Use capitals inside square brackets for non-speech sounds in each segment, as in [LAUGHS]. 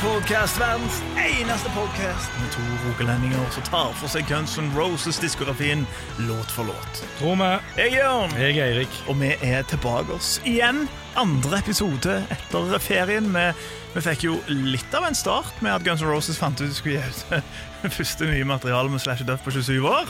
Podcast, verdens eneste podcast med to rogalendinger som tar for seg Guns N' Roses-diskografien låt for låt. Tror vi. Jeg er Jørn, Jeg er Eirik. og vi er tilbake oss igjen. Andre episode etter ferien. Vi, vi fikk jo litt av en start med at Guns N' Roses fant ut de skulle gi ut [LAUGHS] første nye materialet med Slash Duff på 27 år.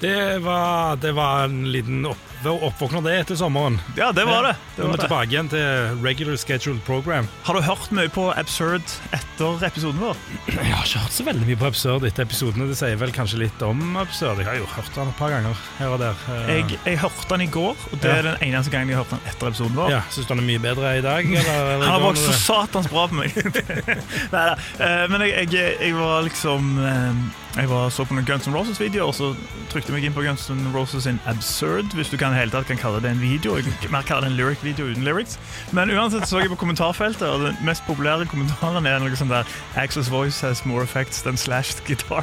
Det var, det var en liten opp, oppvåkner det etter sommeren. Ja, det var det. det, Nå er vi tilbake igjen til regular scheduled program. Har du hørt mye på Absurd etter episoden vår? Jeg har ikke hørt så veldig mye på Absurd etter episodene. Det sier vel kanskje litt om Absurd. Jeg har jo hørt den et par ganger her og der. Eh, Jeg, jeg hørte den i går, og det Ja. er den eneste gangen jeg har hørt den etter episoden vår. ja, Syns du den er mye bedre i dag? Eller, eller Han har vokst så satans bra på meg. [LAUGHS] Neida. da. Men jeg, jeg, jeg var liksom eh, Jeg var så på noen Guns N' Roses-videoer, og så trykte jeg meg inn på Guns N' Roses sin Absurd, hvis du kan hele tatt kan kalle det en video. Jeg mer kalle det en lyric-video uten lyrics. Men uansett så jeg på kommentarfeltet, og den mest populære kommentaren er noe sånn der Axel's voice has more effects than slashed guitar.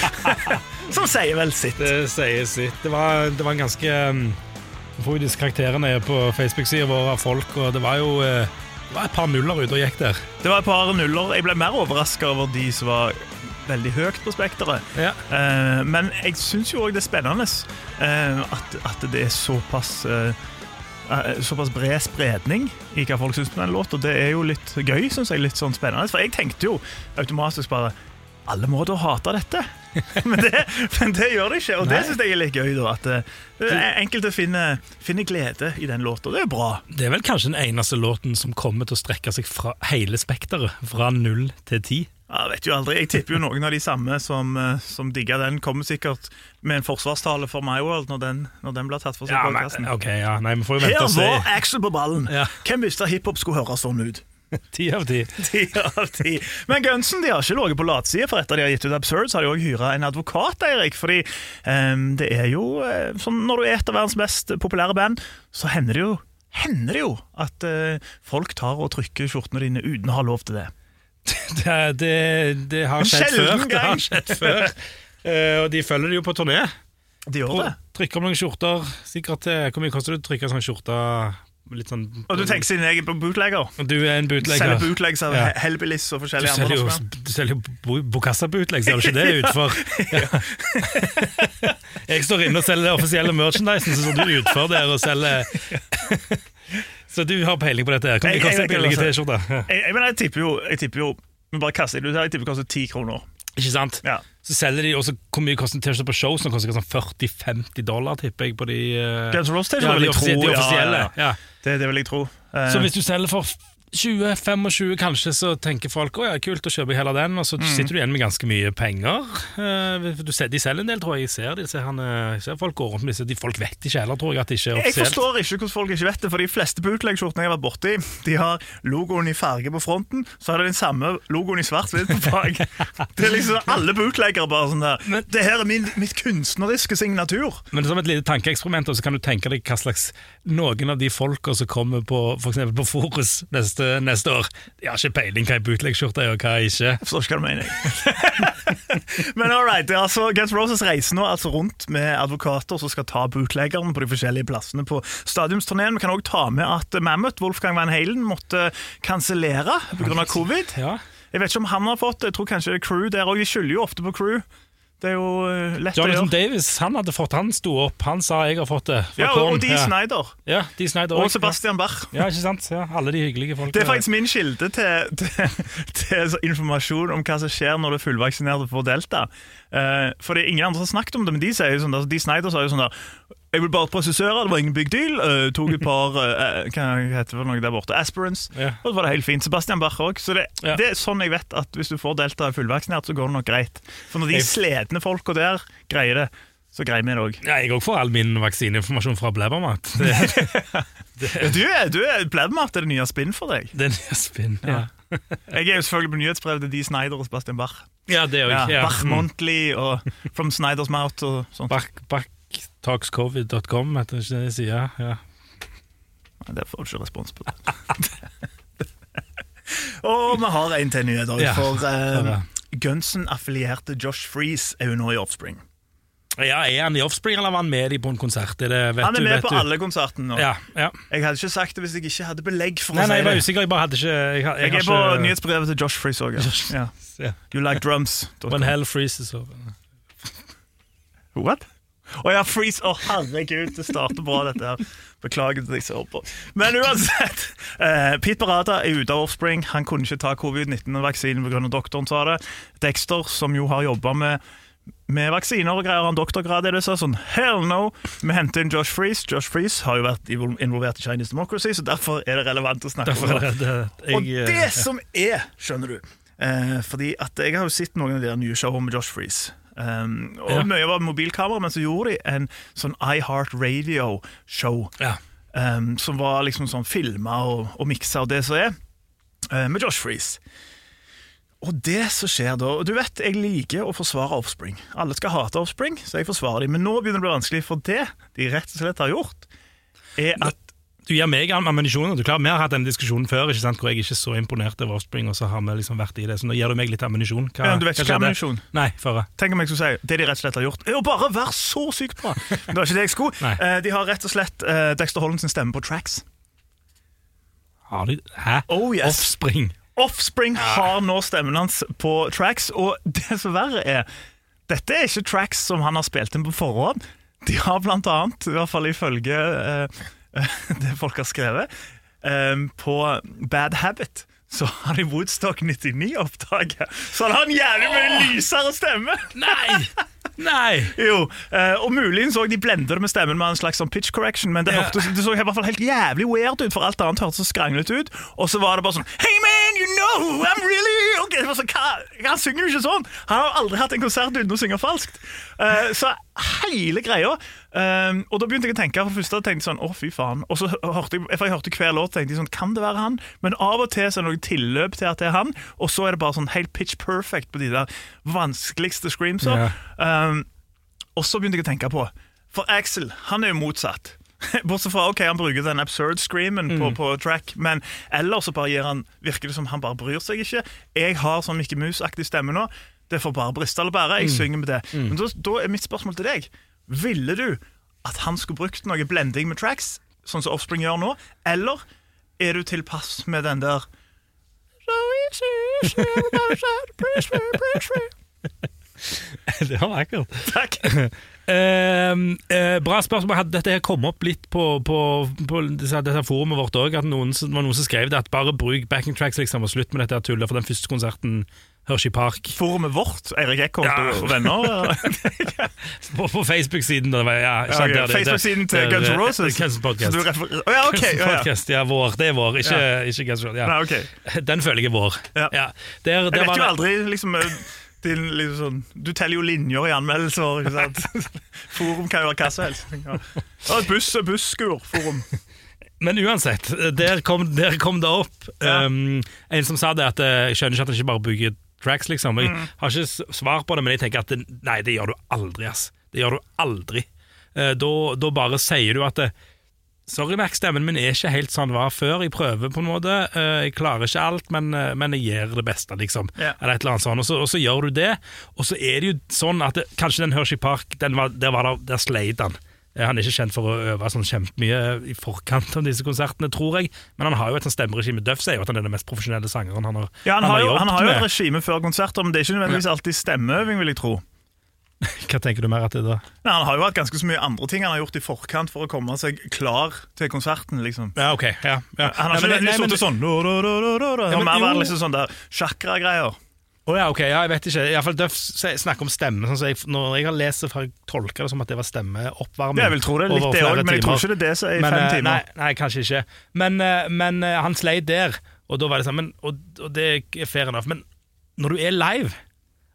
[LAUGHS] Som sier vel sitt. Det sier sitt. Det var, det var en ganske Vi får jo disse karakterene på Facebook-sida vår av folk, og det var jo eh, det var et par nuller ute og gikk der. Det var et par nuller. Jeg ble mer overraska over de som var veldig høyt på spekteret. Ja. Eh, men jeg syns jo òg det er spennende eh, at, at det er såpass eh, eh, Såpass bred spredning i hva folk syns på låt, og Det er jo litt gøy, Synes jeg. Litt sånn spennende. For jeg tenkte jo automatisk bare alle må da hate dette. [LAUGHS] men, det, men det gjør de ikke, og det Nei. syns jeg er litt gøy. da At eh, enkelte finner, finner glede i den låta. Det er bra. Det er vel kanskje den eneste låten som kommer til å strekke seg fra hele spekteret, fra null til ti. Ja, vet jo aldri. Jeg tipper jo noen av de samme som, eh, som digga den, kommer sikkert med en forsvarstale for My World når den, når den blir tatt for seg. Ja, men, okay, ja, nei, vi får jo vente Her og se. var Axel på ballen! Ja. Hvem visste at hiphop skulle høres sånn ut? [LAUGHS] [LAUGHS] Ti av ti. Men Gunsen de har ikke ligget på latsida, for etter de har gitt ut Absurd, så har de òg hyra en advokat, Eirik. Fordi um, det er jo sånn Når du er et av verdens mest populære band, så hender det jo Hender det jo at uh, folk tar og trykker skjortene dine uten å ha lov til det. [LAUGHS] Det, det, det har skjedd før. Det har skjedd før. Uh, og de følger det jo på turné. De gjør det. Trykker om noen skjorter. Sikkert Hvor mye koster det å trykke sånn skjorte? Litt sånn Og du tenker siden jeg er bootlegger? Du er en bootlegger. Selger bootlegs av Ja. Hellbillies og forskjellige andre norske du selger jo Bocassa-bootlegs, gjør ser du ikke det utfor? [LAUGHS] Ja. [LAUGHS] Jeg står inne og selger offisielle merchandisen, så står du utfor der og selger [LAUGHS] Så du har peiling på dette? her. Kan du kaste en billig T-skjorte? Jeg, jeg, jeg tipper jo, jeg tipper jo bare kaster det ut her, jeg tipper det koster ti kroner. Ikke sant? Ja. Så selger de også hvor mye koster en T-skjorte på show, som koster sånn 40-50 dollar, tipper jeg, på de Uh, Guns N' Roses ja, vil jeg tro. de ja, offisielle. ja, ja. Ja. Det, det vil jeg tro. Uh, Så hvis du selger for 20-25 kanskje, så tenker folk å ja, kult, å kjøpe heller den, og så Mm. sitter du igjen med ganske mye penger. Eh, du ser, de selger en del, tror jeg. Jeg ser, de, ser, han, eh, jeg ser folk går rundt med disse. De, folk vet ikke heller, tror jeg, at det ikke er jeg forstår ikke hvordan folk ikke vet det, for de fleste bootleg-skjortene jeg har vært borti, de har logoen i farge på fronten, så har de den samme logoen i svart-hvitt på bak. [LAUGHS] Det er liksom alle bootleggere bare sånn der. Men- det her er min, mitt kunstneriske signatur. Men som et lite tankeeksperiment, så kan du tenke deg hva slags noen av de folka som kommer på eksempel på Forus neste, neste år, de har ikke peiling hva ei bootleg-skjorte er, og hva ikke. Jeg forstår ikke hva du mener. [LAUGHS] Men all right, altså, Guns Roses reiser nå altså rundt med advokater som skal ta bootleggeren på de forskjellige plassene på stadiumsturneen. Vi kan òg ta med at Mammoth, Wolfgang Van Halen, måtte kansellere pga. covid. Ja. Jeg vet ikke om han har fått det, jeg tror kanskje Crew der òg. De skylder jo ofte på Crew. Det er jo lett lett å Jonathan gjøre. Davis han hadde fått, han sto opp, han sa jeg har fått det. Ja, og, og Dee ja. Snyder. Ja, Dee Snyder Og. Sebastian Bach. Ja, ikke sant? Ja, alle de hyggelige folk. Det er faktisk min kilde til, til, [LAUGHS] til informasjon om hva som skjer når du er fullvaksinert og får delta. Eh, det er ingen andre som har snakket om det, men de sier jo sånn der, de Snyder sa jo sånn der Jeg ble bare prosessører, det var ingen big deal. Uh, tok et par uh, Hva heter det noe der borte? Aspirants. yeah. Og så var det helt fint. Sebastian Bach òg. Så det, yeah. det er sånn jeg vet at hvis du får delta er fullvaksinert, så går det nok greit. For når de slitne folka der greier det, så greier vi det òg. Ja, jeg òg får all min vaksineinformasjon fra Blæbermat. [LAUGHS] Det, Du er, du er Blæbermat er det nye spinn for deg. det er nye spinn. Ja. [LAUGHS] Jeg er jo selvfølgelig på nyhetsbrevet til Dee Snyder og Sebastian Bach. ja, det er jo ikke, Ja, Bach Montley Monthly og From Snyder's Mouth og sånt. Bach, Bach, talkscovid.com, heter ikke det sida? Ja. Nei, Det får du ikke respons på. [LAUGHS] Og vi har en til nyhet Ja, for eh. Gunsen-affilierte Josh Freeze er jo nå i Offspring. ja, Er han i Offspring, eller var han med de på en konsert? Er det, Han er du, med vet på du? alle konsertene nå. Ja, ja. Jeg hadde ikke sagt det hvis jeg ikke hadde belegg for Nei, å nei, jeg si var det. usikker. Jeg bare hadde ikke Jeg, jeg, Jeg er på ikke- nyhetsbrevet til Josh Freeze òg. Ja. You like drums. When hell freezes over. What? Å ja, freeze! Å, herregud, det starter bra, dette her. Beklager til som hører på. Men uansett. Uh, Pete Parada er ute av Offspring. Han kunne ikke ta covid-19-vaksinen pga. doktoren sa det. Dexter, som jo har jobba med med vaksiner og greier, han doktorgrad i det, så sånn hell no. Vi henter inn Josh Freeze. Josh Freeze har jo vært involvert i Chinese Democracy, så derfor er det relevant å snakke om er det. det, jeg, Og det ja. som er, skjønner du eh, Fordi at jeg har jo sett noen av de nye showene med Josh Freeze. Um, og Ja. Mye var mobilkamera, men så gjorde de en sånn iHeart Radio-show. ja. Um, som var liksom sånn filma og, og miksa og det som er, uh, med Josh Freeze. Og det som skjer da og Du vet, jeg liker å forsvare Offspring. Alle skal hate Offspring, så jeg forsvarer dem. Men nå begynner det å bli vanskelig, for det de rett og slett har gjort, er at Du gir meg ammunisjon. Du klarer, Vi har hatt denne diskusjonen før ikke sant, hvor jeg ikke er så imponert over Offspring, og så har vi liksom vært i det. Så nå gir du meg litt ammunisjon. Hva- Ja, du vet ikke hva ammunisjon? Nei, føre. Tenk om jeg skulle si Det de rett og slett har gjort, er å bare være så sykt bra. Det var ikke det jeg skulle. Eh, de har rett og slett eh, Dexter Holland sin stemme på tracks. Har de Hæ? Oh yes. Offspring? Offspring har nå stemmen hans på tracks, og det som verre er Dette er ikke tracks som han har spilt inn på forhånd. De har blant annet, i hvert fall ifølge eh, [LAUGHS] det folk har skrevet, eh, på Bad Habit så har de Woodstock 99 oppdaget. Så han har en jævlig mye lysere stemme! Nei! Nei! [LAUGHS] Jo, eh, og muligens òg de blender det med stemmen med en slags sånn pitch correction, men det, Ja. hørte, det så i hvert fall helt jævlig weird ut, for alt annet hørtes så skranglete ut. Og så var det bare sånn Hey man, you know I'm really okay. så, var hva, Han synger jo ikke sånn! Han har aldri hatt en konsert uten å synge falskt. Eh, så hele greia eh, Og da begynte jeg å tenke For først tenkte jeg sånn, å fy faen Og så hørte jeg, for jeg hørte hver låt tenkte jeg sånn, kan det være han? Men av og til så er det noe tilløp til at det er han Og så er det bare sånn helt pitch perfect På de der vanskeligste screamsa Yeah. Um, og så begynte jeg å tenke på For Axel, han er jo motsatt. [LAUGHS] Bortsett fra ok, han bruker den absurd screamen på, på track, men ellers så bare gir han, virker det som han bare bryr seg ikke. Jeg har sånn Mikke Mus-aktig stemme nå. Det får bare briste eller bære. Jeg synger med det. Men da, da er mitt spørsmål til deg. Ville du at han skulle brukt noe blending med tracks, sånn som Offspring gjør nå, eller er du tilpass med den der. [LAUGHS] Det var vakkert. Takk. [LAUGHS] Eh, eh, bra spørsmål. Hadde dette her kommet opp litt på, på, på dette forumet vårt òg? Det var noen som skrev det, at bare bruk backing tracks liksom, og slutt med dette tullet. For den første konserten, Hershey Park Forumet vårt, Eirik Eckholt Ja. og venner. [LAUGHS] På, på Facebook-siden. Ja, Ja, sant, ok. der, det- Facebook-siden til Guns N' Roses. Guns Podcast. Du refer- ja, okay, Guns Ja, ja. Podcast, ja, vår. Det er vår, ikke, ikke Guns N' Roses. Ja. Nei, ok. Den føler jeg er vår. Ja. Der, Jeg vet var jo aldri liksom, eh, din, liksom sånn, Du teller jo linjer i anmeldelser. Ikke sant? [LAUGHS] Forum kan jo være hva som helst. Ja. Ja, buss busskur, forum. Men uansett, der kom, der kom det opp Ja. um, en som sa det at eh, jeg skjønner ikke at han ikke bare bygger tracks, liksom. Jeg Mm. har ikke svar på det, men jeg tenker at det, nei, det gjør du aldri, ass. Det gjør du aldri. Eh, da, da bare sier du at det, Sorry, Max, stemmen min er ikke helt sånn den var før. Jeg prøver på en måte. Eh, jeg klarer ikke alt, men, eh, men jeg gjør det beste, liksom. Yeah. Eller et eller annet sånt. Og så, og så gjør du det, og så er det jo sånn at det, kanskje den Hershey Park, den var, der, var der, der sleit han. Eh, Han er ikke kjent for å øve sånn kjempemye i forkant av disse konsertene, tror jeg. Men han har jo et sånt stemmeregime. Duff sier jo at han er den mest profesjonelle sangeren han har, Ja, han, har jo, han har jo et regime før konserter, men det er ikke nødvendigvis alltid stemmeøving, vil jeg tro. [LAUGHS] Hva tenker du mer at det da? Nei, han har jo hatt ganske så mye andre ting han har gjort i forkant for å komme seg klar til konserten. liksom. Ja, ok. Ja, ja. Han har Ja, ikke men- nei, men- sittet sånn. Det Ja, har men mer jo. liksom sånn der chakra-greier. Å ja, ok, ja, jeg vet ikke. I hvert fall Duff snakker om stemme. Sånn, så jeg, når jeg har lest det, har jeg tolka det som at det var stemmeoppvarming. Jeg vil tro det er litt det òg, men jeg tror ikke det er det som er i Men, fem eh, timer. Nei, nei, kanskje ikke. Men, eh, men eh, han sleit der, og da var det sånn og, og det er fair enough. Men når du er live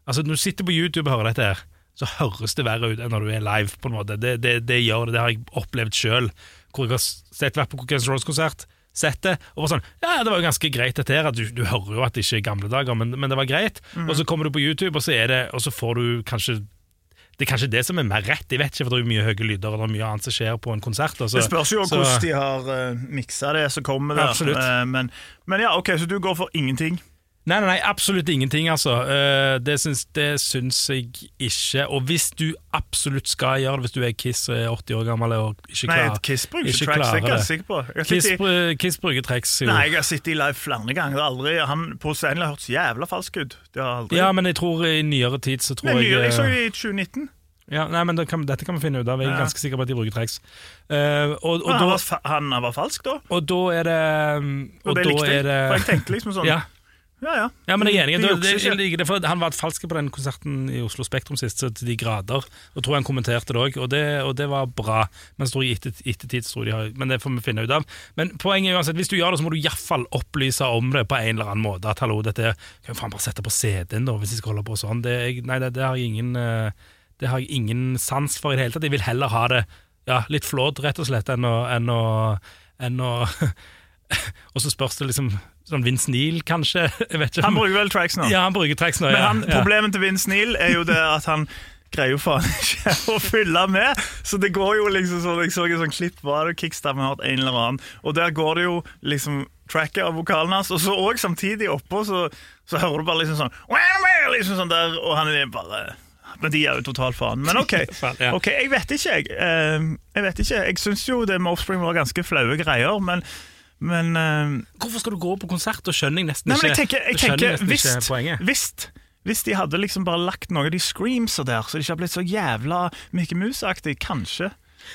Altså Når du sitter på YouTube og hører dette, her så høres det verre ut enn når du er live. på en måte Det, det, det gjør det, det har jeg opplevd sjøl. Hvor jeg har sett vært på Guns Roses-konsert, sett det, og var sånn Ja, det var jo ganske greit, dette her. Du, du hører jo at det ikke er gamle dager, men, men det var greit. Mm. Og så kommer du på YouTube, og så, er det, og så får du kanskje det er kanskje det som er mer rett. Jeg vet ikke, for det er mye høye lyder og det er mye annet som skjer på en konsert. og Det spørs jo så- hvordan de har uh, miksa det som kommer der. Absolutt. Uh, men, men ja, ok, så du går for ingenting? Nei, nei, nei, absolutt ingenting, altså. Eh, det, syns, det syns jeg ikke. Og hvis du absolutt skal gjøre det, hvis du er Kiss og er 80 år gammel og ikke Nei, klarer Kiss bruker ikke tracks, det er jeg sikker på. Jeg Kiss, i- Kiss bruker tracks, jo. Nei, jeg har sittet i live flere ganger. Aldri, han på scenen har hørtes jævla falsk ut. Det har aldri Ja, men jeg tror i nyere tid så tror Nei, jeg nyere, jeg så eh, det i 2019. ja, Nei, men det kan, dette kan vi finne ut av. Jeg er Ja. ganske sikker på at de bruker tracks. Uh, og, og, han, da, var, han var falsk, da. og da er det um, Og, Og det likte jeg. det For jeg tenkte liksom [LAUGHS] sånn ja, Ja, ja. ja, men jeg er enig. De det- ikke. det, for Han var falsk på den konserten i Oslo Spektrum sist, så til de grader. Og tror jeg han kommenterte det òg, og, det- og det var bra. Men tror jeg etter, ettertid tror de har Men det får vi finne ut av. Men poenget er uansett, hvis du gjør det, så må du iallfall opplyse om det på en eller annen måte. At hallo, dette kan vi faen bare sette på CD-en, da, hvis jeg skal holde på sånn. Det, jeg, nei, det, det har jeg ingen eh, Det har jeg ingen sans for i det hele tatt. Jeg vil heller ha det ja, litt flådd, rett og slett, enn å, enn å, enn å [LAUGHS] Og så spørs det liksom Sånn Vince Neil, kanskje? [LAUGHS] Jeg vet ikke. Han bruker vel tracks nå. Ja, han bruker tracks nå. Men han, ja. problemet til Vince Neil er jo det at han greier jo faen ikke [LAUGHS] å fylle med. Så det går jo liksom sånn Jeg så et sånt klipp var det Kickstar med en eller annen, og der går det jo liksom tracket av vokalen hans, og så òg samtidig oppå så, så hører du bare liksom sånn liksom sånn der, Og han er bare Men de er jo totalt faen. Men OK, [LAUGHS] ok, jeg vet ikke, jeg. Eh, Jeg vet ikke, jeg syns jo det med Offspring var ganske flaue greier, men, men uh, Hvorfor skal du gå på konsert? Da skjønner jeg nesten Nei, men jeg ikke tenker, jeg tenker nesten visst, ikke poenget. hvis, hvis de hadde liksom bare lagt noe av de screamsa der, så de ikke har blitt så jævla Mickey Mouse-aktig, kanskje.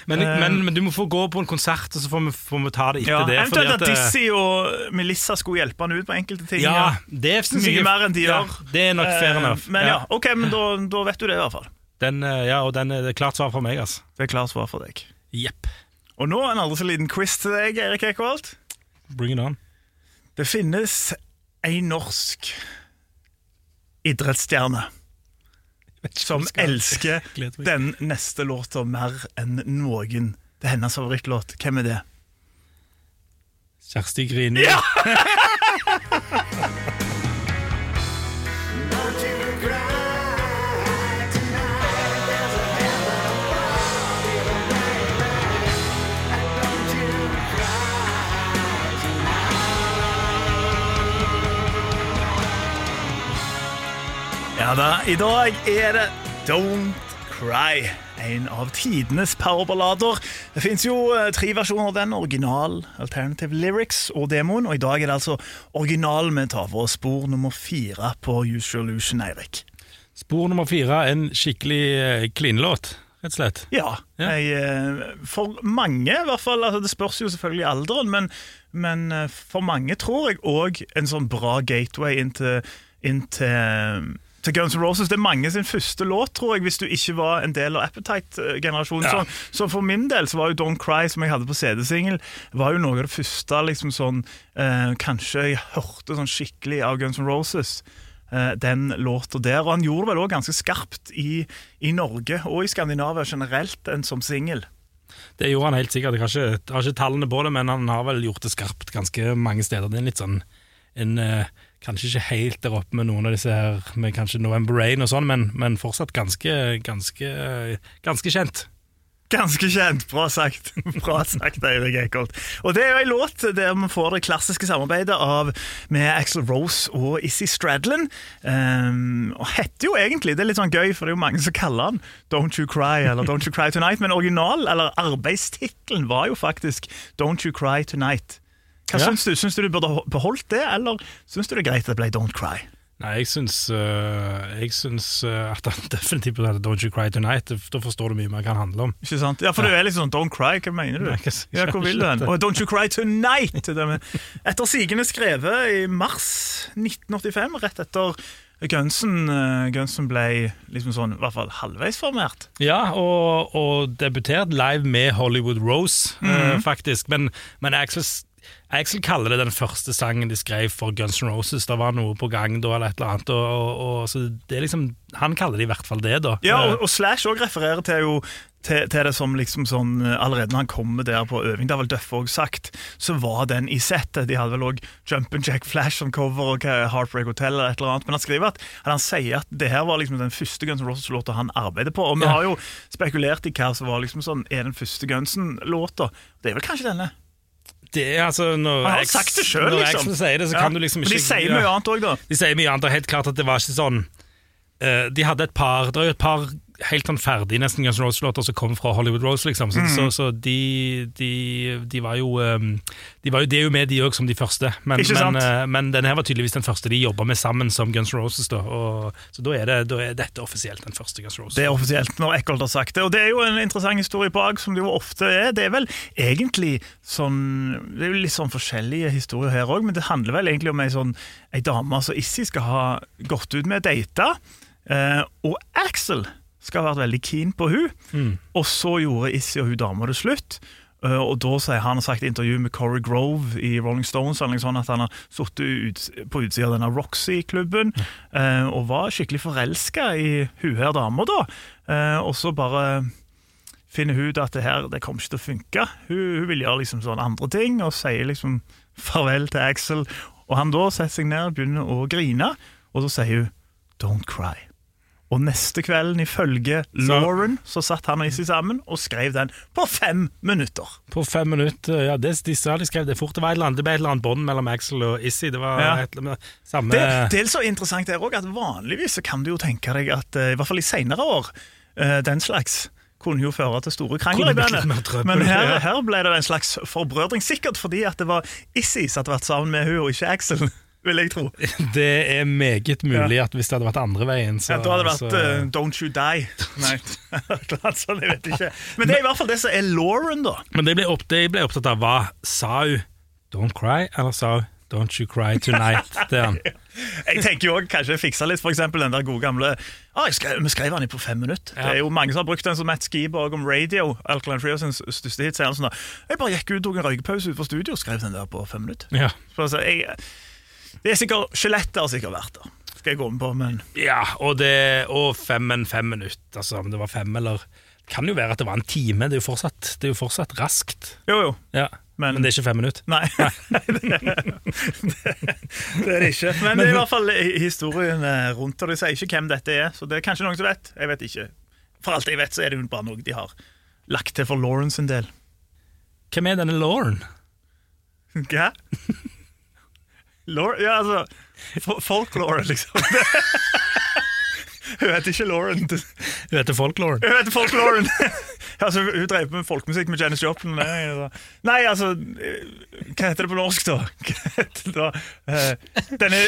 Men, uh, men, men du må få gå på en konsert, og så får vi, får vi ta det etter Ja, det. Eventuelt at at Dizzie og Melissa skulle hjelpe han ut på enkelte ting. Ja, det er Mye jeg mer enn de ja, gjør. Det er nok fair enough. Uh, Men ja, ok, men da, da vet du det i hvert fall. Den, eh, ja, og den det er klart svar for meg, altså. Det er klart svar for deg. Jepp. Og nå en aldri så liten quiz til deg, Erik Ekholt. Bring it on. Det finnes ei norsk idrettsstjerne som elsker [LAUGHS] den neste låta mer enn noen. Det er hennes favorittlåt. Hvem er det? Kjersti Grini. Ja! [LAUGHS] Ja da, i dag er det Don't Cry. En av tidenes powerballader. Det fins jo eh, tre versjoner av den. Original, alternative lyrics og demoen. Og i dag er det altså originalen vi tar for oss. Spor nummer fire på Use Your Illusion, Eirik. Spor nummer fire, en skikkelig eh, klinelåt, rett og slett. Ja. Jeg, eh, for mange, i hvert fall. Altså, det spørs jo selvfølgelig alderen, men, men eh, for mange tror jeg òg en sånn bra gateway inn til, inn til til Guns N' Roses. Det er mange sin første låt, tror jeg, hvis du ikke var en del av Appetite-generasjonen. Ja. Så, så for min del så var jo Don't Cry, som jeg hadde på CD-singel, var jo noe av det første liksom sånn eh, Kanskje jeg hørte sånn skikkelig av Guns N' Roses. eh, den låta der. Og han gjorde det vel òg ganske skarpt i, i Norge og i Skandinavia generelt, enn som singel. Det gjorde han helt sikkert. Jeg har ikke, jeg har ikke tallene på det, men han har vel gjort det skarpt ganske mange steder. Det er litt sånn en, eh, Kanskje ikke helt der oppe med noen av disse her med kanskje November Rain og sånn, men, men fortsatt ganske, ganske, ganske kjent. Ganske kjent. Bra sagt, [LAUGHS] Bra sagt Eirik Eikholt. Og det er jo ei låt der vi får det klassiske samarbeidet av med Axel Rose og Issy Stradlin. Um, og heter jo egentlig, Det er litt sånn gøy, for det er jo mange som kaller den Don't You Cry eller Don't You Cry Tonight, men original, eller arbeidstittelen var jo faktisk Don't You Cry Tonight. Hva Ja. syns du? Syns du du burde beholdt det, eller syns du det er greit at det ble Don't Cry? Nei, jeg syns, uh, jeg syns uh, at han [LAUGHS] definitivt burde hete Don't You Cry Tonight. Da forstår du mye mer hva det handler om. Ikke sant? Ja, for det er litt sånn Don't Cry, hva mener du? Nei, Ja, hvor vil du hen? Og Don't You Cry Tonight! Etter sigende skrevet i mars 1985, rett etter Gunsen, eh, Gunsen ble liksom sånn, i hvert fall halvveis formert. Ja, og, og debutert live med Hollywood Rose, øh, faktisk. Men, men Axel, Axel kaller det den første sangen de skrev for Guns N' Roses. Det var noe på gang da, eller et eller annet. Og, og, og, så det er liksom, han kaller det i hvert fall det, da. Ja, Eh, og, og Slash også refererer til jo til, til det som liksom sånn eh, Allerede når han kommer der på øving, det har vel Duff òg sagt, så var den i settet. De hadde vel òg Jump and Jack Flash som cover og Heartbreak Hotel eller et eller annet. Men han skriver at, at han sier at det her var liksom den første Guns N' Roses-låta han arbeider på. Og vi Ja. har jo spekulert i hva som var liksom sånn Er den første Gunsen-låta? Det er vel kanskje denne? Det altså Når Han har X- sagt det sjøl, når liksom. X sier det, så Ja. kan du liksom Men ikke de sier mye annet òg, da. De sier mye annet. Er helt klart at det var ikke sånn uh, De hadde et par Det var jo et par helt sånn ferdig nesten Guns N' Roses-låter som kom fra Hollywood Rose, liksom. Så, Mm. så, så de, de, de var jo um, De var jo det er jo med, de òg, som de første. Men, men, eh, men denne her var tydeligvis den første de jobba med sammen som Guns N' Roses. Da, og, så da er, det, da er dette offisielt den første Guns N' Roses. Det er offisielt når Eckholt har sagt det. Og det er jo en interessant historie bak, som det jo ofte er. Det er vel egentlig sånn Det er jo litt sånn forskjellige historier her òg, men det handler vel egentlig om ei sånn ei dame som Issy skal ha gått ut med data, eh, og Axel skal ha vært veldig keen på hun Mm. Og så gjorde Issy og hun dama det slutt. Eh, og da sier han sagt i intervju med Corey Grove i Rolling Stones sånn at han har sittet ut, på utsida av denne Roxy-klubben eh, og var skikkelig forelska i hun her dama, da. Eh, og så bare finner hun ut at det her det kommer ikke til å funke. Hun, hun vil gjøre liksom sånn andre ting, og sier liksom farvel til Axel. Og han da setter seg ned begynner å grine, og så sier hun 'don't cry'. Og neste kvelden, ifølge Lauren, så satt han og Issy sammen og skrev den på fem minutter. På fem minutter, ja, det, de sa de skrev det fort. Det, var et eller annet, det ble et eller annet bånd mellom Axel og Issy. Det var Ja. et, eller annet- samme Det, det er så interessant der også, at vanligvis så kan du jo tenke deg at, eh, i hvert fall i senere år, eh, den slags kunne jo føre til store krangler i bandet. Men her, her ble det en slags forbrødring, sikkert fordi at det var Issy som hadde vært sammen med hun og ikke Axel, vil jeg tro. [LAUGHS] Det er meget mulig at hvis det hadde vært andre veien, så Ja, da hadde det vært så- uh, Don't You Die. [LAUGHS] Nei, [LAUGHS] sånt, jeg vet ikke. Men det er i hvert fall det som er Lauren, da. Men det ble, opp, det ble opptatt av var sa hun 'don't cry', eller sa hun 'don't you cry tonight' til han. Jeg tenker jo også, kanskje fikse litt, eksempel den der gode gamle ah, jeg skrev, Vi skrev den i på fem minutter. Ja. Det er jo Mange som har brukt den som Matt Skiborg om radio. Alkaline Trio sin største hit. sier han Sånn, da, jeg bare gikk ut, tok en røykepause utenfor studio og skrev den der på fem minutter. Ja. Så, altså, jeg, det er sikkert, Skjelettet har sikkert vært der. Skal jeg gå med på, men ja, og, det, og fem en fem minutter, altså om det var fem eller Det kan jo være at det var en time, det er jo fortsatt, det er jo fortsatt raskt. jo, jo. Ja. Men- Men, det er ikke fem minutter. Nei, [LAUGHS] det, det er det ikke. Men det er i hvert fall historien eh, rundt, og de sier ikke hvem dette er. Så det er kanskje noen som vet. Jeg vet ikke. For alt jeg vet, så er det jo bare noe de har lagt til for Lawrence sin del. Hvem er denne Lauren? Hva? Lor ja, altså fo- Folklore, liksom. [LAUGHS] Hun heter ikke Lauren. Hun Hun heter Folk-Lauren. heter [LAUGHS] Folklore. [LAUGHS] altså, hun drev med folkemusikk med Janis Joplin. Nei. Nei, altså eh, Hva heter det på norsk, da? [LAUGHS] Hva heter det da? Eh, Denne,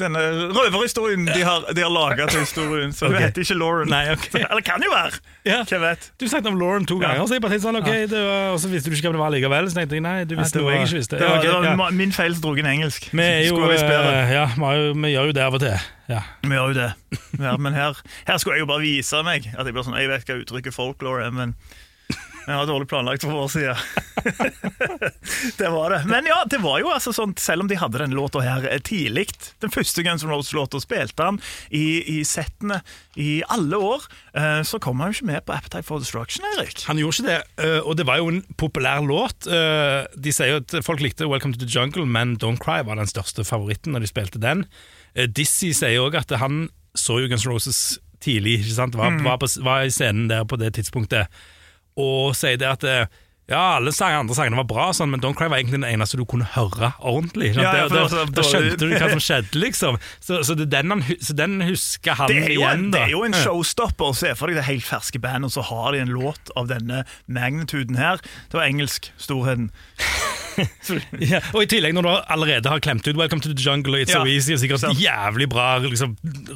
denne røverhistorien de har, de har laga til historien, så hun Ok. heter ikke Lauren. Nei, okay. [LAUGHS] Eller kan jo være. Ja. Hvem vet? Du snakket om Lauren to Ja. ganger, så jeg bare tenkte sånn, ok, var, og så visste du ikke hvem det var likevel. Så tenkte jeg nei, du visste det noe jeg ikke visste. det var, okay, det var ja. min feil som dro inn engelsk. Vi jo eh, Ja, vi, vi gjør jo det av og til. Ja. Vi gjør jo det. Ja, men her, her skulle jeg jo bare vise meg at jeg, sånn, jeg vet hva uttrykket folklore er, men jeg har dårlig planlagt fra vår side. [LAUGHS] det var det. Men ja, det var jo altså sånn, selv om de hadde den låta her tidlig Den første Guns N' Roses-låta spilte han i, i settene i alle år. eh, Så kom han jo ikke med på Appetite for Destruction, Erik. Han gjorde ikke det, eh, og det var jo en populær låt. Eh, De sier jo at folk likte Welcome to the Jungle, men Don't Cry var den største favoritten når de spilte den. Eh, Dizzie sier òg at han så jo Guns N' Roses tidlig, ikke sant? Var, var, på, var i scenen der på det tidspunktet, og sier det at eh, ja, alle sang, andre sangene var bra, sånn, men Don't Cry var egentlig den eneste du kunne høre ordentlig. Ja, ja, Da- det da, skjønte du hva som skjedde, liksom. Så, så, det den, han, så den husker han Det igjen, en, da. det er jo en showstopper å se for deg det helt ferske bandet, og så har de en låt av denne magnituden her. Det var engelsk storheten. [LAUGHS] Ja, og i tillegg når du allerede har klemt ut Welcome to the Jungle og It's Ja, So Easy, og sikkert sant. jævlig bra liksom,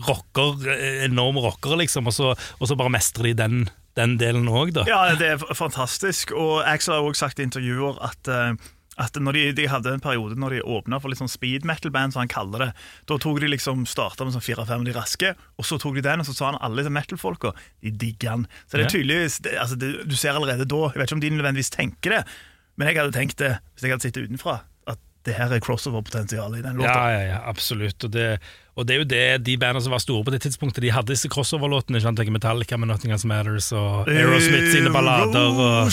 rocker, enorm enorme rockere, liksom, og så, og så bare mestrer de den, den delen òg, da. Ja, det er fantastisk. Og Axel har også sagt i intervjuer at, uh, at når de, de hadde en periode når de åpna for litt sånn speed metal-band, som han kaller det, da tok de liksom starta med sånn fire-fem de raske, og så tok de den, og så sa han alle de metal-folka de digger han. Så det er tydeligvis det, altså det, Du ser allerede da Jeg vet ikke om de nødvendigvis tenker det, men jeg hadde tenkt det hvis jeg hadde sittet utenfra. Det her er crossover-potensial i den låta. Ja, ja, ja, absolutt. Og det, og det er jo det de bandene som var store på det tidspunktet, de hadde disse crossover-låtene. ikke sant? Metallica med Nothing Else Matters og Aerosmith sine ballader. Og,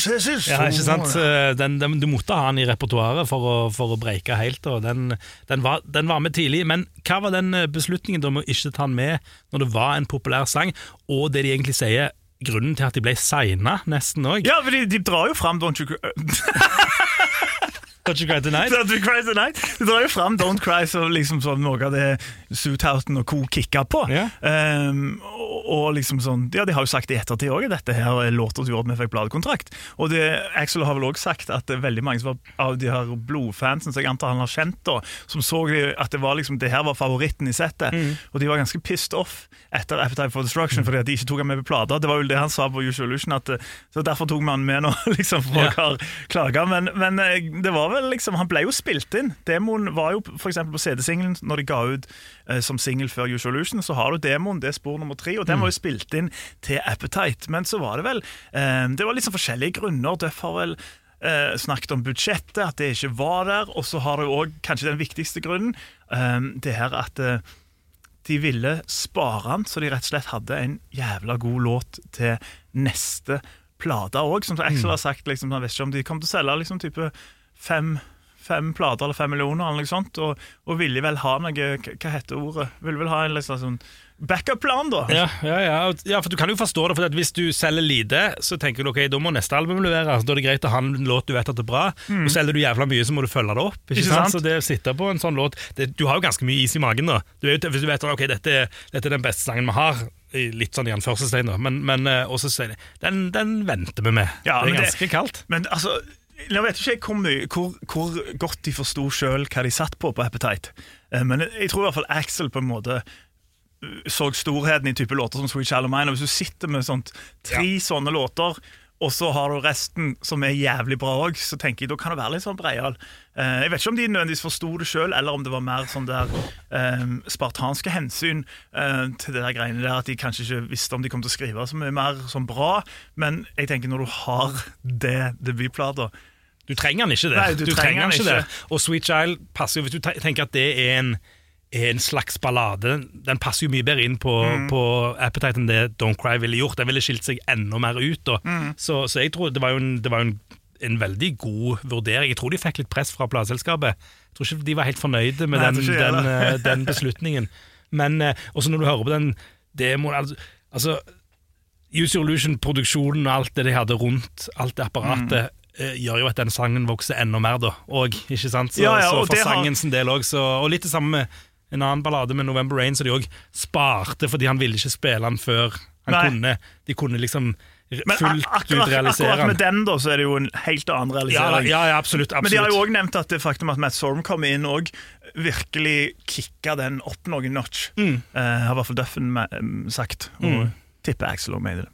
ja, ikke sant? Den, den, du måtte ha den i repertoaret for å, for å breike helt. Og den, den, var, den var med tidlig. Men hva var den beslutningen om å ikke ta den med når det var en populær sang, og det de egentlig sier grunnen til at de ble signa, nesten òg? Ja, for de, de drar jo fram Don't You [LAUGHS] [LAUGHS] Don't You Cry Tonight? Don't you cry tonight? Du drar jo fram Don't Cry som liksom sånn noe av det Soothoughton og co. kicka på. Yeah. Um, og, liksom sånn, ja, De har jo sagt i ettertid òg dette her er låter som gjorde at vi fikk bladekontrakt. Og det, Axel har vel òg sagt at det er veldig mange var, av de her blodfansen som jeg antar han har kjent, da, som så at det var liksom, det her var favoritten i settet. Og de var ganske pissed off etter Appetite for Destruction fordi at de ikke tok han med på plata. Det var jo det han sa på Usual Illusion, at, eh, så derfor tok man med nå, [LAUGHS] liksom, for folk Ja. har klaga. Men, men eh, det var vel liksom, han ble jo spilt inn. Demoen var jo eksempel på CD-singelen, når de ga ut som singel før Usual Illusion, så har du demoen, det er spor nummer tre, og den var jo spilt inn til Appetite. Men så var det vel eh, Det var liksom forskjellige grunner. Duff har vel eh, snakket om budsjettet, at det ikke var der, og så har du òg kanskje den viktigste grunnen, eh, det her at eh, de ville spare den, så de rett og slett hadde en jævla god låt til neste plate òg. Som Axel har sagt, liksom, han vet ikke om de kom til å selge liksom, type fem, fem plater eller fem millioner, eller noe sånt, og, og ville vel ha noe Hva heter ordet? Ville vel ha en liksom, sånn backup-plan, da. Ja, ja, ja. Ja, for du kan jo forstå det, for hvis du selger lite, så tenker du ok, da må neste album leveres. Da er det greit å ha en låt du vet at det er bra. Og selger du jævla mye, så må du følge det opp. Ikke, Ikke sant? sant? Så det å sitte på en sånn låt det, Du har jo ganske mye is i magen, da. Du jo, hvis du vet ok, dette, dette er den beste sangen vi har, litt sånn i anførselstegn, da, men, men eh, også så den, den venter vi med. Ja, det er er det- ganske kaldt. Men altså nå vet ikke jeg hvor, mye, hvor, hvor godt de forsto sjøl hva de satt på på Appetite. Eh, Men jeg tror i hvert fall Axel på en måte uh, så storheten i type låter som Sweet Shallow Mine. Og hvis du sitter med sånt, tre sånne låter, og så har du resten som er jævlig bra òg, så tenker jeg da kan det være litt sånn breial. Eh, Jeg vet ikke om de nødvendigvis forsto det sjøl, eller om det var mer sånn der eh, spartanske hensyn eh, til det der greiene der, at de kanskje ikke visste om de kom til å skrive så mye mer sånn bra. Men jeg tenker når du har det debutplata Du trenger den ikke det. Nei, du trenger den ikke ikke. det. Og Sweet Child passer jo, hvis du tenker at det er en, er en slags ballade, den passer jo mye bedre inn på, Mm. på Appetite enn det Don't Cry ville gjort. Den ville skilt seg enda mer ut. Mm. Så, så jeg tror det var jo en, det var en, en veldig god vurdering. Jeg tror de fikk litt press fra plateselskapet. Jeg tror ikke de var helt fornøyde med Nei, den, den, eh, den beslutningen. Men eh, også når du hører på den demoen altså, altså Use Your Illusion-produksjonen og alt det de hadde rundt alt det apparatet, Mm gjør jo at den sangen vokser enda mer, da. Og, ikke sant? Så, Ja, ja, så og for sangens har- del òg, og litt det samme med en annen ballade med November Rain, så de òg sparte fordi han ville ikke spille den før han Nei. kunne. De kunne liksom Men fullt ut realisere akkurat, Men akkurat med den. da, så er det jo en helt annen realisering. ja, ja, absolutt. Men de har jo absolutt. òg nevnt at det faktum at Matt Sorum kom inn og virkelig kicka den opp noen notch. Mm. Uh, har i hvert fall Duffen sagt. Og Mm. tipper Axel også mener det.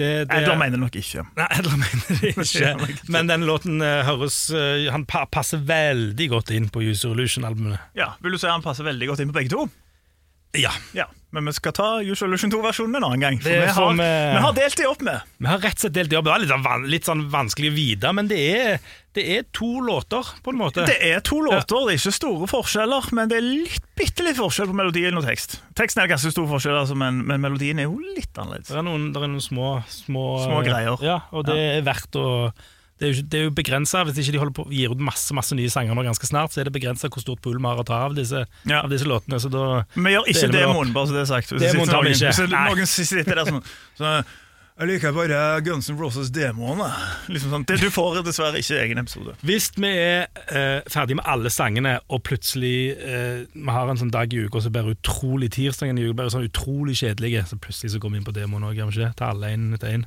Det- det- Edler mener nok ikke. Nei, Edler mener [LAUGHS] ikke. Men den låten eh, høres eh, Han passer veldig godt inn på User Illusion-albumene. Ja, Vil du si han passer veldig godt inn på begge to? Ja. Ja, Men vi skal ta Usual Illusion 2-versjonen en annen gang. For vi, har, vi- vi har delt de opp med. Vi har rett og slett delt det opp. Det var litt, sånn litt sånn vanskelig å vite, men det er, det er to låter, på en måte. Det er to låter, det er ikke store forskjeller, men det er litt, bitte litt forskjell på melodien og tekst. Teksten er ganske stor forskjell, altså, men, men melodien er jo litt annerledes. Det er noen, det er noen små, små Små greier. Ja, og det er verdt å det er jo, det er jo begrensa, hvis ikke de holder på gir ut masse masse nye sanger nå ganske snart, så er det begrensa hvor stort pull vi har å ta av disse, Ja. av disse låtene. Så da Vi gjør ikke det demoen, bare så det er sagt. Hvis det sitter noen, ikke. hvis noen sitter der sånn så, Jeg liker bare Guns N' Roses-demoene. Liksom sånn. Du får dessverre ikke egen episode. Hvis vi er eh, ferdig med alle sangene, og plutselig eh, vi har en sånn dag i uka som blir utrolig tirsdagen i uka blir sånn utrolig kjedelige, så plutselig så går vi inn på demoen òg, gjør vi ikke det? Ta alle inn etter én.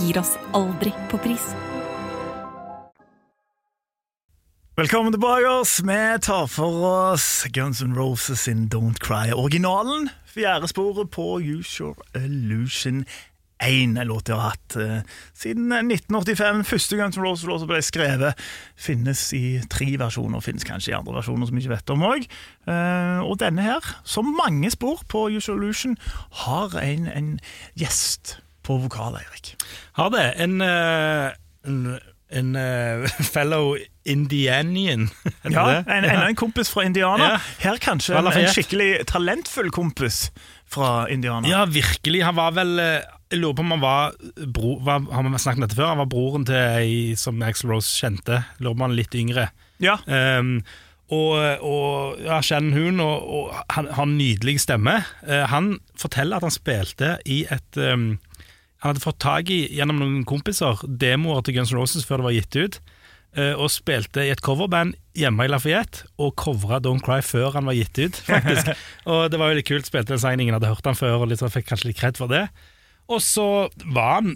gir oss aldri på pris. Velkommen tilbake. oss. Vi tar for oss Guns N' Roses sin Don't Cry. Originalen, fjerde sporet på Use Your Illusion 1. En låt de har hatt eh, siden 1985. Første Guns N' Roses-låt ble skrevet. Finnes i tre versjoner, finnes kanskje i andre versjoner som vi ikke vet om òg. og denne her, som mange spor på Your Illusion, har en, en gjest på vokal, Eirik. Har det. En, eh, en, en eh, [LAUGHS] fellow Indianian. Ja, en, enda en kompis fra Indiana. Ja. Her kanskje en, en skikkelig talentfull kompis fra Indiana. Ja, virkelig. Han var vel eh, Jeg lurer på om han var, bro, var Har vi snakket om dette før? Han var broren til ei som Axel Rose kjente. Jeg Lurer på om han litt yngre. Ja. Um, og, og ja, Shannon Hoon og, og han har nydelig stemme. Uh, han forteller at han spilte i et um, Han hadde fått tak i, gjennom noen kompiser, demoer til Guns N' Roses før det var gitt ut. eh, og spilte i et coverband hjemme i Lafayette, og covra Don't Cry før han var gitt ut. faktisk [LAUGHS] Og det var litt kult, spilte den sang ingen hadde hørt han før, og litt, fikk kanskje litt kred for det. Og så var han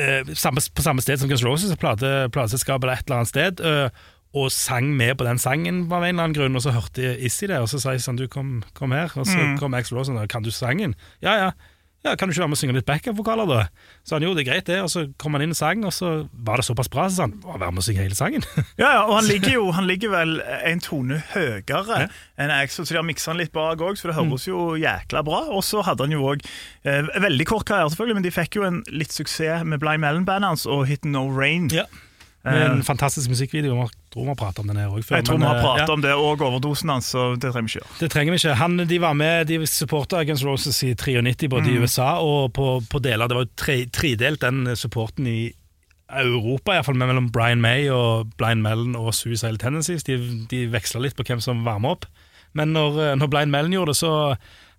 eh, samme, på samme sted som Guns N' Roses, plate, plateselskapet eller et eller annet sted, eh, og sang med på den sangen av en eller annen grunn. Og så hørte Issy det, og så sa jeg sånn, du kom, kom her. Og så kom Axel Rosen og sa, kan du sangen? Ja, ja. Ja, Kan du ikke være med og synge litt backup-vokaler, da? Så han jo, det er greit, det. Og så kom han inn og sang, og så var det såpass bra, så han var med og synge hele sangen. [LAUGHS] Ja, ja, og han ligger jo han ligger vel en tone høyere enn Axel, så de har miksa han litt bak òg, så det høres jo jækla bra. Og så hadde han jo òg eh, veldig kort karriere, selvfølgelig, men de fikk jo en litt suksess med Blind Mellon-bandet hans og Hit No Rain. Ja. Med en fantastisk musikkvideo. Jeg tror vi har pratet om den her òg før. Jeg tror vi har eh, pratet ja. om det og overdosen hans, så det trenger vi ikke gjøre. Det trenger vi ikke. Han, de var med, de supporta Guns Roses i 93, både i USA og på, på deler. Det var jo tre, tredelt, den supporten i Europa, iallfall mellom Brian May og Blind Melon og Suicide Tendencies. De, de veksla litt på hvem som varmer opp. Men når, eh, når Blind Melon gjorde det, så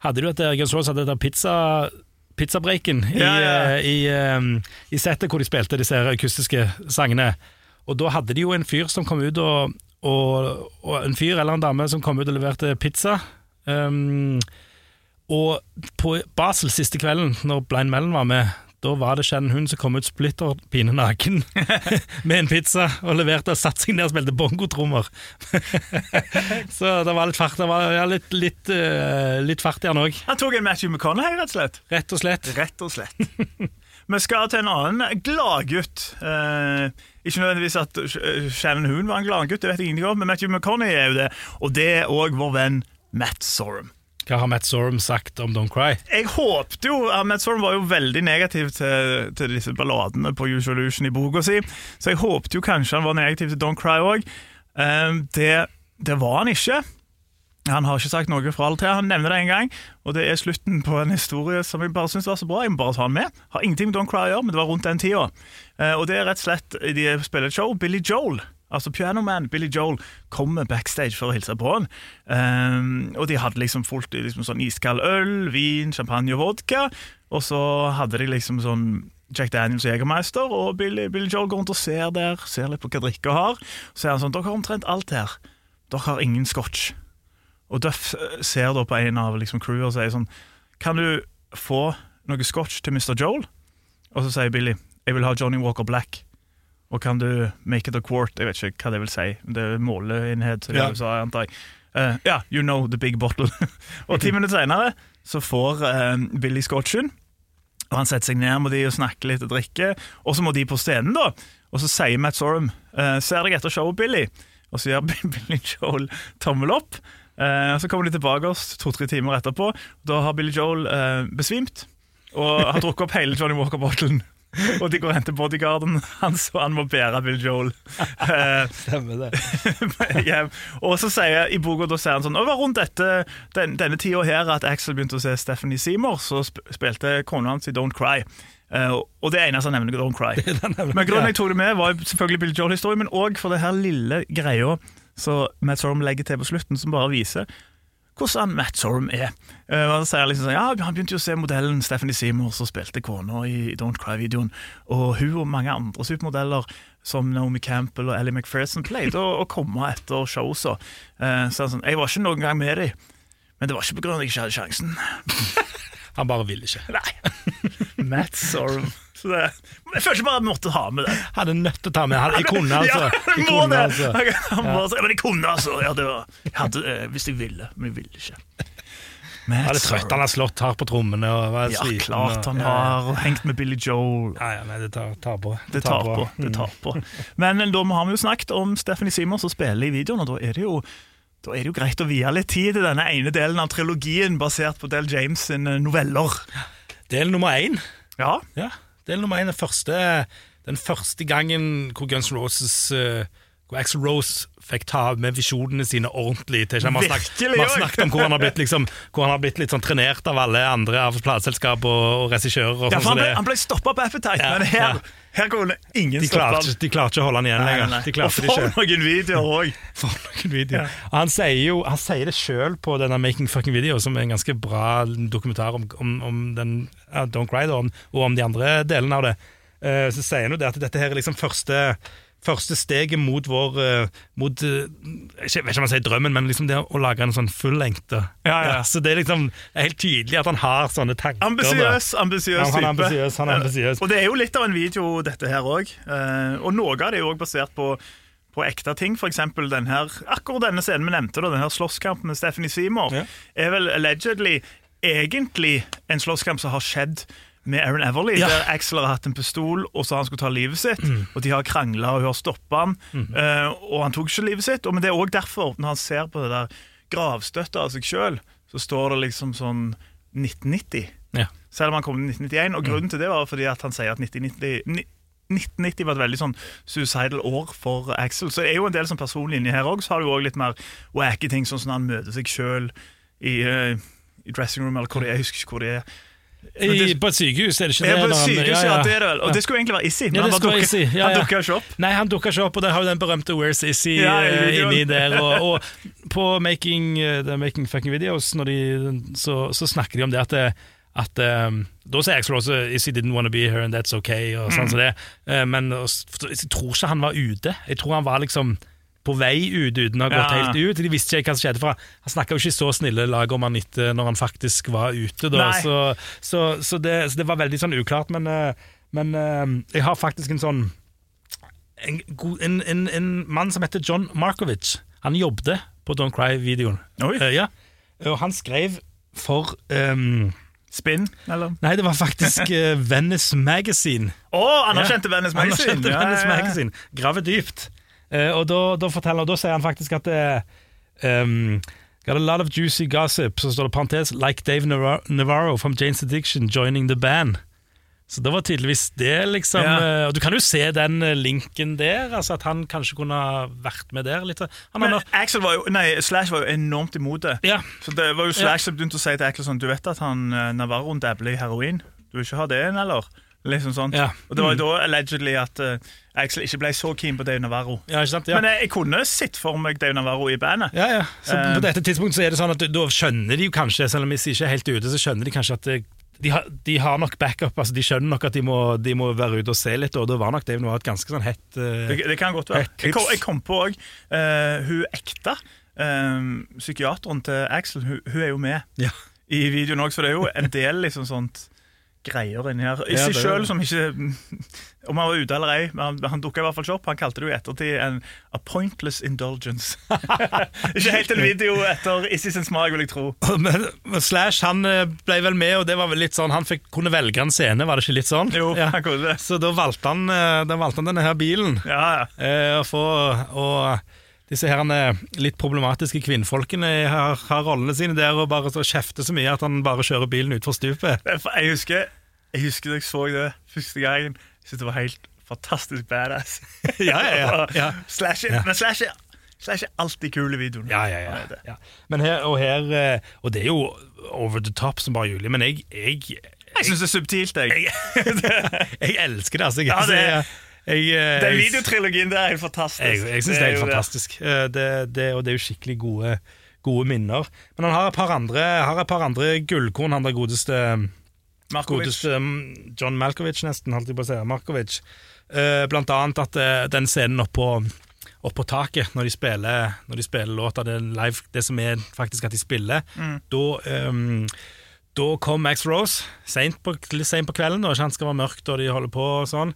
hadde du et Guns Roses hadde et pizza pizzabreaken i, Ja, ja. i, i, eh, i settet hvor de spilte disse akustiske sangene. Og da hadde de jo en fyr som kom ut og, og, og En fyr eller en dame som kom ut og leverte pizza. Um, og på Basel siste kvelden, når Blind Mellon var med, da var det Shannon Hun som kom ut splitter pine naken [LAUGHS] med en pizza og leverte og satte seg ned og spilte bongotrommer. [LAUGHS] Så det var litt fart, det var ja, litt, litt, uh, litt fart i han òg, Han tok en Matthew McConaughey, rett og slett. rett og slett. Rett og slett. [LAUGHS] Vi skal til en annen gladgutt. Eh, ikke nødvendigvis at Shannon Hoon var en gladgutt, det vet jeg ingenting om, men Matthew McConaughey er jo det. Og det er òg vår venn Matt Sorum. Hva har Matt Sorum sagt om Don't Cry? Jeg håpte jo Matt Sorum var jo veldig negativ til, til disse balladene på Usual Illusion i boka si, så jeg håpte jo kanskje han var negativ til Don't Cry òg. det, det var han ikke. Han har ikke sagt noe fra eller til, han nevner det en gang, og det er slutten på en historie som jeg bare syns var så bra. Jeg må bare ta den med. Har ingenting med Don't Cry å gjøre, men det var rundt den tida. Eh, og det er rett og slett De spiller et show. Billy Joel, altså pianoman Billy Joel, kommer backstage for å hilse på han. Eh, og de hadde liksom fullt liksom sånn iskald øl, vin, champagne og vodka, og så hadde de liksom sånn Jack Daniels og Jegermeister, og Billy, Billy Joel går rundt og ser der, ser litt på hva drikke har. Så er han sånn Dere har omtrent alt her. Dere har ingen scotch. Og Duff eh, ser da på en av liksom crewet og sier sånn Kan du få noe scotch til Mr. Joel? Og så sier Billy Jeg vil ha Johnny Walker Black. Og kan du make it a quart? Jeg vet ikke hva det vil si. Det er måleenhet, Ja. USA, antar jeg. Eh, Ja, you know the big bottle. [LAUGHS] og ti minutter senere så får uh, Billy scotchen. Og Han setter seg ned med de og snakker litt og drikker. Og så må de på scenen, da. Og så sier Matt Sorum uh, Ser deg etter showet, Billy. Og så gjør [LAUGHS] Billy Joel tommel opp. Eh, så kommer de tilbake oss to-tre timer etterpå. Da har Billy Joel eh, besvimt og har drukket opp hele Johnny Walker-bottelen. [LAUGHS] Og de går og henter bodyguarden hans, og han må bære Bill Joel. Eh, Stemmer det. [LAUGHS] hjem. Og så sier i boka da sier han sånn Det var rundt dette, den, denne tida her at Axel begynte å se Stephanie Seymour, så sp spilte kona hans i Don't Cry. Uh, og det eneste han nevner, er Don't Cry. [LAUGHS] Men grunnen jeg tok det med, var selvfølgelig Bill Joel-historien, men òg for det her lille greia så Matt Sorum legger til på slutten, som bare viser hvordan Matt Sorum er. Uh, han sier liksom sånn, ja, Han begynte jo å se modellen Stephanie Seymour som spilte kona i Don't Cry-videoen. Og hun og mange andre supermodeller som Naomi Campbell og Ellie McPherson pleide å, å komme etter showsa. Uh, så han sånn, jeg var ikke noen gang med dem, men det var ikke pga. at jeg ikke hadde sjansen. Han bare ville ikke. Nei. [LAUGHS] Matt Sorum. Så det, jeg ikke bare jeg måtte ha med det. Hadde nødt til å ta med. Jeg, jeg kunne, altså. Ja, Jeg jeg må kunne, det! altså. Jeg, må, si, men jeg kunne, altså. Ja, det var, jeg hadde, eh, hvis jeg ville, men jeg ville ikke. Jeg var litt trøtt. Han har slått hardt på trommene og Ja, sliten. klart og- han ja, har hengt med Billy Joel. Ja, ja, nei, det tar, tar på. Det tar på. det tar på. [LAUGHS] Men da har vi jo snakket om Stephanie Simons som spiller i videoen, og da er det jo da er det jo greit å vie litt tid til denne ene delen av trilogien basert på Del James sine noveller. Del nummer én. Ja, Ja, del nummer én er første, den første gangen hvor Guns N' Roses eh, hvor Axl Rose fikk ta med visjonene sine ordentlig til. Vi har snakket, om hvor han har blitt, liksom, hvor han har blitt litt sånn trenert av alle andre av plateselskap og, og regissører. og ja sånn for han ble, han ble stoppa på Appetite, Ja, men her, ja. her kunne ingen stoppe ham. de klarte ikke å holde han igjen lenger. Og for noen videoer òg! [LAUGHS] video. han sier jo han sier det sjøl på denne Making Fucking Video, som er en ganske bra dokumentar om, om, om den uh, Don't Cry, da, og om de andre delene av det. Uh, så sier han jo det at dette her er liksom første Første steget mot vår eh, Mot eh, Jeg vet ikke om jeg sier drømmen, men liksom det å lage en sånn fullengte. Ja, ja. så det er liksom det er helt tydelig at han har sånne tanker. Ambisiøs, ambisiøs type. han ambisiøs, han er ambisiøs. Og det er jo litt av en video, dette her òg. og noe av det er jo òg basert på, på ekte ting. For eksempel den her, akkurat denne scenen vi nevnte, da, den her slåsskampen med Stephanie Seymour, Ja. er vel allegedly egentlig en slåsskamp som har skjedd med Aaron Everly, Ja. der Axel har hatt en pistol og så han skulle ta livet sitt. Og de har krangla, og hun har stoppa han, eh, og han tok ikke livet sitt. Og, men det er òg derfor, når han ser på det der gravstøttet av seg sjøl, så står det liksom sånn 1990 Ja. selv om han kom i 1991. Og grunnen til det var fordi han sier at 1990, 1990 var et veldig sånn suicidal år for Axel. Så det er jo en del sånn personlig inni her òg. Så har du òg litt mer wacky ting, sånn som han møter seg sjøl i, uh, i dressing room, eller hvor det er. Jeg husker ikke hvor det er. I, på et sykehus, er det ikke det? Ja, på et sykehus, ja, ja, ja. det er det vel. Og det skulle egentlig være Issy, men Ja, han, dukker- Issy, ja, han ja. ikke opp. Nei, han dukka ikke opp, og det har jo den berømte Where's Issy Ja, i eh, inni der. Og, [LAUGHS] og på Making, uh, making Fucking Videos de, så, så snakker de om det at, at um, Da sier Axel også 'Issy didn't want to be here, and that's okay', og Mm. sånn som det. Uh, men og jeg tror ikke han var ute. Jeg tror han var liksom på vei ut uten å ha gått Ja. helt ut. De visste ikke hva som skjedde, for han snakka jo ikke så snille lag om han etter når han faktisk var ute. Da. Så, så, så, det, så det var veldig sånn uklart. Men, eh, men eh, jeg har faktisk en sånn en, en, en, en mann som heter John Markovic. Han jobbet på Don't Cry-videoen. Eh, ja. Og han skrev for um, Spinn, eller? Nei, det var faktisk uh, Venice Magazine. Å, anerkjente Venice Han Magazine! anerkjente Ja, Venice ja, ja. Magazine. Grave dypt. Eh, og da, da forteller da sier han faktisk at det um, Got a lot of juicy gossip. Så står det parentes Like Dave Navar- Navarro from Jane's Addiction joining the band. Så det var tydeligvis det, liksom. Ja. eh, Og du kan jo se den eh, linken der, altså at han kanskje kunne vært med der litt. Har Men nå Axel var jo, nei, Slash var jo enormt imot det. Ja. Så det var jo Slash som begynte å si til Axel sånn Du vet at han Navarro Navarroen dabler i heroin? Du vil ikke ha det inn, eller? Liksom sånt. Ja. Og det var jo da allegedly at uh, Axel ikke ble så keen på Dave Navarro. Ja, ikke sant? Ja. Men jeg, jeg kunne sett for meg Dave Navarro i bandet. Ja, ja. Så uh, på dette tidspunktet så er det sånn at da skjønner de jo kanskje, selv om Missy ikke er helt ute, så skjønner de kanskje at det, de, har, de har nok backup. altså De skjønner nok at de må, de må være ute og se litt, og da var nok Dave Noir et ganske sånn hett uh, Det, det kan godt være. Jeg kom, jeg kom på òg Hun ekte eh, psykiateren til Axel, hun, hun er jo med Ja. i videoen òg, så det er jo en del liksom sånt greier inni her. I seg sjøl som ikke [LAUGHS] Om han var ute eller ei, men han, han dukka i hvert fall ikke opp. Han kalte det jo i ettertid en a pointless indulgence. [LAUGHS] ikke helt en video etter Issy sin smak, vil jeg tro. [LAUGHS] Men, men Slash han eh, ble vel med, og det var vel litt sånn han fikk, kunne velge en scene, var det ikke litt sånn? Jo, Ja. han kunne det. Så da valgte han, eh, da valgte han denne her bilen. Ja, ja. Eh, for, og disse her eh, litt problematiske kvinnfolkene har, har rollene sine der og bare så kjefter så mye at han bare kjører bilen utfor stupet. Er Jeg husker, jeg husker da jeg så det første gangen. Jeg syntes det var helt fantastisk badass. [LAUGHS] Ja, ja, ja. [LAUGHS] ja. Slash, Ja. Men Slash it. Slash er alltid kul i videoen. Ja, ja, ja. er ja. Men her, og her eh, Og det er jo over the top som bare juli, men jeg Jeg, Jeg syns det er subtilt. Jeg. jeg [LAUGHS] elsker det, altså. Jeg, Ja, det- jeg, jeg, eh, Den videotrilogien der er helt fantastisk. Jeg, jeg syns det er helt fantastisk. Eh, Det, det, og det er jo skikkelig gode, gode minner. Men han har et par andre, har et par andre gullkorn, han der godeste Markovic. Godeste um, John Malkovich, nesten, holdt jeg på å si. Markovic. Eh, blant annet at den scenen oppå opp på taket, når de spiller, når de spiller låta, det, live, det som er faktisk at de spiller, Mm. da, um, Da kom Max Rose, sent på, på kvelden, da, ikke han skal være mørkt og de holder på og sånn.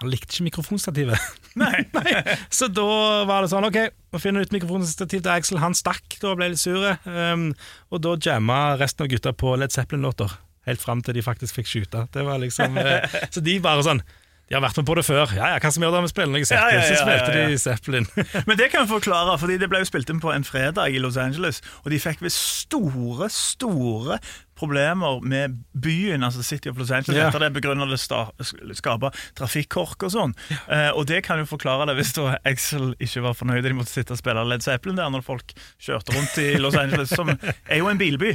Han likte ikke mikrofonstativet. [LAUGHS] Nei. Nei. [LAUGHS] Så da var det sånn, ok, vi finner ut mikrofonstativ til Axel. Han stakk da og ble litt sure. Um, og da jamma resten av gutta på Led Zeppelin-låter. Helt fram til de faktisk fikk skyte. Det var liksom, eh, [LAUGHS] så de bare sånn De har vært med på det før. Ja, ja, hva som gjør det med spillene? spiller Zeppelin? Ja, ja, ja, Så spilte de Zeppelin. [LAUGHS] Men det kan vi forklare, fordi det ble jo spilt inn på en fredag i Los Angeles, og de fikk ved store, store problemer med byen, altså City of Los Angeles, yeah. etter det begrunnet det sta- trafikkork og sånn. Eh, og det kan jo forklare det hvis da Axel ikke var fornøyd de måtte sitte og spille Led Zeppelin der når folk kjørte rundt i Los Angeles, som er jo en bilby.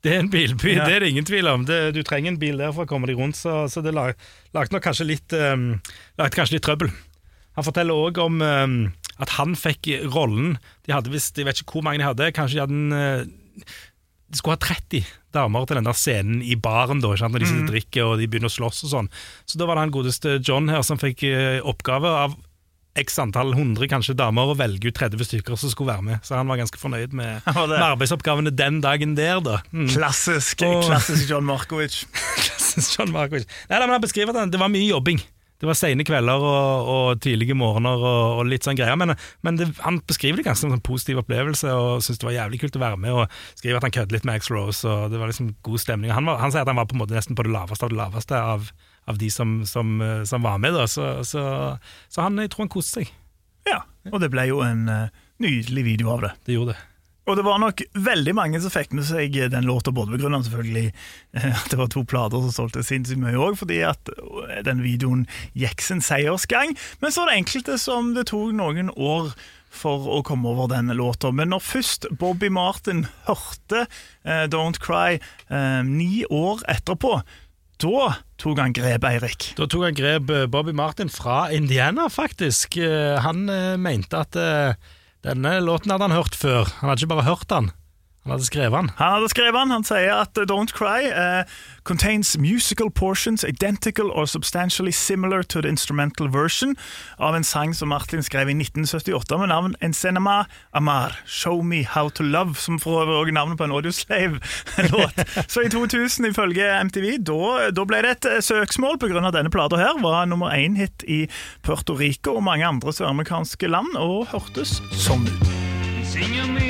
Det er en bilby, Ja. det er det ingen tvil om. Det, du trenger en bil der for å komme deg rundt, så, så det lag, lagde nok kanskje litt, um, kanskje litt trøbbel. Han forteller òg om um, at han fikk rollen De hadde visst, Jeg vet ikke hvor mange de hadde, kanskje de hadde en uh, De skulle ha 30 damer til den der scenen i baren da, når de sitter og drikker og de begynner å slåss og sånn. Så da var det han godeste John her som fikk uh, oppgave av x antall hundre kanskje damer og velge ut 30 stykker som skulle være med. Så han var ganske fornøyd med, [LAUGHS] med arbeidsoppgavene den dagen der, da. Mm. Klassisk, Og- klassisk John [LAUGHS] Markovic. klassisk John Markovic. Nei, da, men han beskriver at det var mye jobbing. Det var seine kvelder og, og tidlige morgener og, og litt sånn greier. Men, men det, han beskriver det ganske som en positiv opplevelse og syns det var jævlig kult å være med. Og skriver at han kødder litt med X Rose, og det var liksom god stemning. Han, var, han sier at han var på en måte nesten på det laveste av det laveste av, av de som, som, eh, som var med. Så, så, så han, jeg tror han koste seg. Ja, og det ble jo en eh, nydelig video av det. Det gjorde det. Og det var nok veldig mange som fikk med seg den låta, både pga. selvfølgelig eh, at det var to plater som solgte sinnssykt mye òg, fordi at den videoen gikk sin seiersgang. Men så var det enkelte som det tok noen år for å komme over denne låta. Men når først Bobby Martin hørte uh, Don't Cry uh, ni år etterpå, da tok han grep, Eirik. Da tok han grep eh, Bobby Martin fra Indiana, faktisk. Eh, Han eh, mente at denne låten hadde han hørt før. Han hadde ikke bare hørt den, han hadde skrevet den. Han hadde skrevet den, han sier at uh, Don't Cry uh, contains musical portions identical or substantially similar to the instrumental version av en sang som Martin skrev i 1978 med navn Encenema Amar, Show Me How To Love, som for øvrig også er navnet på en Audioslave-låt. [LAUGHS] Så i 2000, ifølge MTV, da, da ble det et uh, søksmål av denne plata her, var nummer én hit i Puerto Rico og mange andre søramerikanske land, og hørtes sånn ut.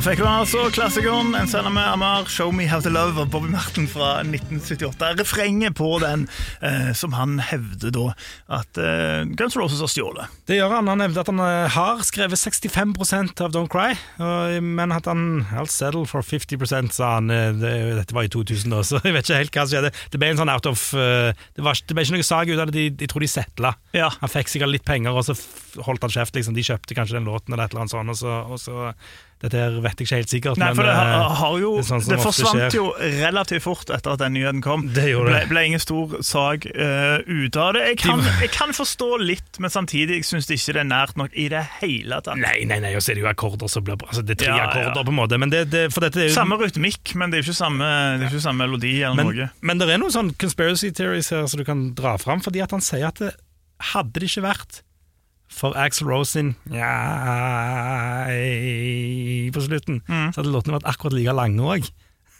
Der fikk du altså klassikeren En sender med Amar, Show Me How To Love av Bobby Martin fra 1978. Refrenget på den eh, som han hevder da at eh, Guns Roses har stjålet. Det gjør han. Han hevder at han eh, har skrevet 65% av Don't Cry, og, men at han I'll settle for 50 sa han. eh, Det, dette var i 2000, da, [LAUGHS] så jeg vet ikke helt hva som skjedde. Det ble en sånn out of eh, Det, var, det ble ikke noe sak ut av det, de, de tror de settla. Ja. Han fikk sikkert litt penger, og så holdt han kjeft. Liksom. De kjøpte kanskje den låten, eller et eller annet sånt, og så, og så Dette her vet jeg ikke helt sikkert, Nei, for det, har, har jo, det sånn det forsvant jo relativt fort etter at den nyheten kom. Det gjorde ble, det. ble ingen stor sak uh, ut av det. Jeg kan, jeg kan forstå litt, men samtidig jeg ikke det er nært nok i det hele tatt. Nei, nei, nei, og så er det jo akkorder som blir. Altså, det er tre Ja, ja. akkorder, på en måte. Men det, det, for dette er jo Samme rytmikk, men det er jo ikke samme, det er ikke samme melodi eller men, noe. men det er noen sånn conspiracy theories her som du kan dra fram, fordi at han sier at det hadde det ikke vært for Axel Rose sin på slutten, så hadde låtene vært akkurat like lange òg.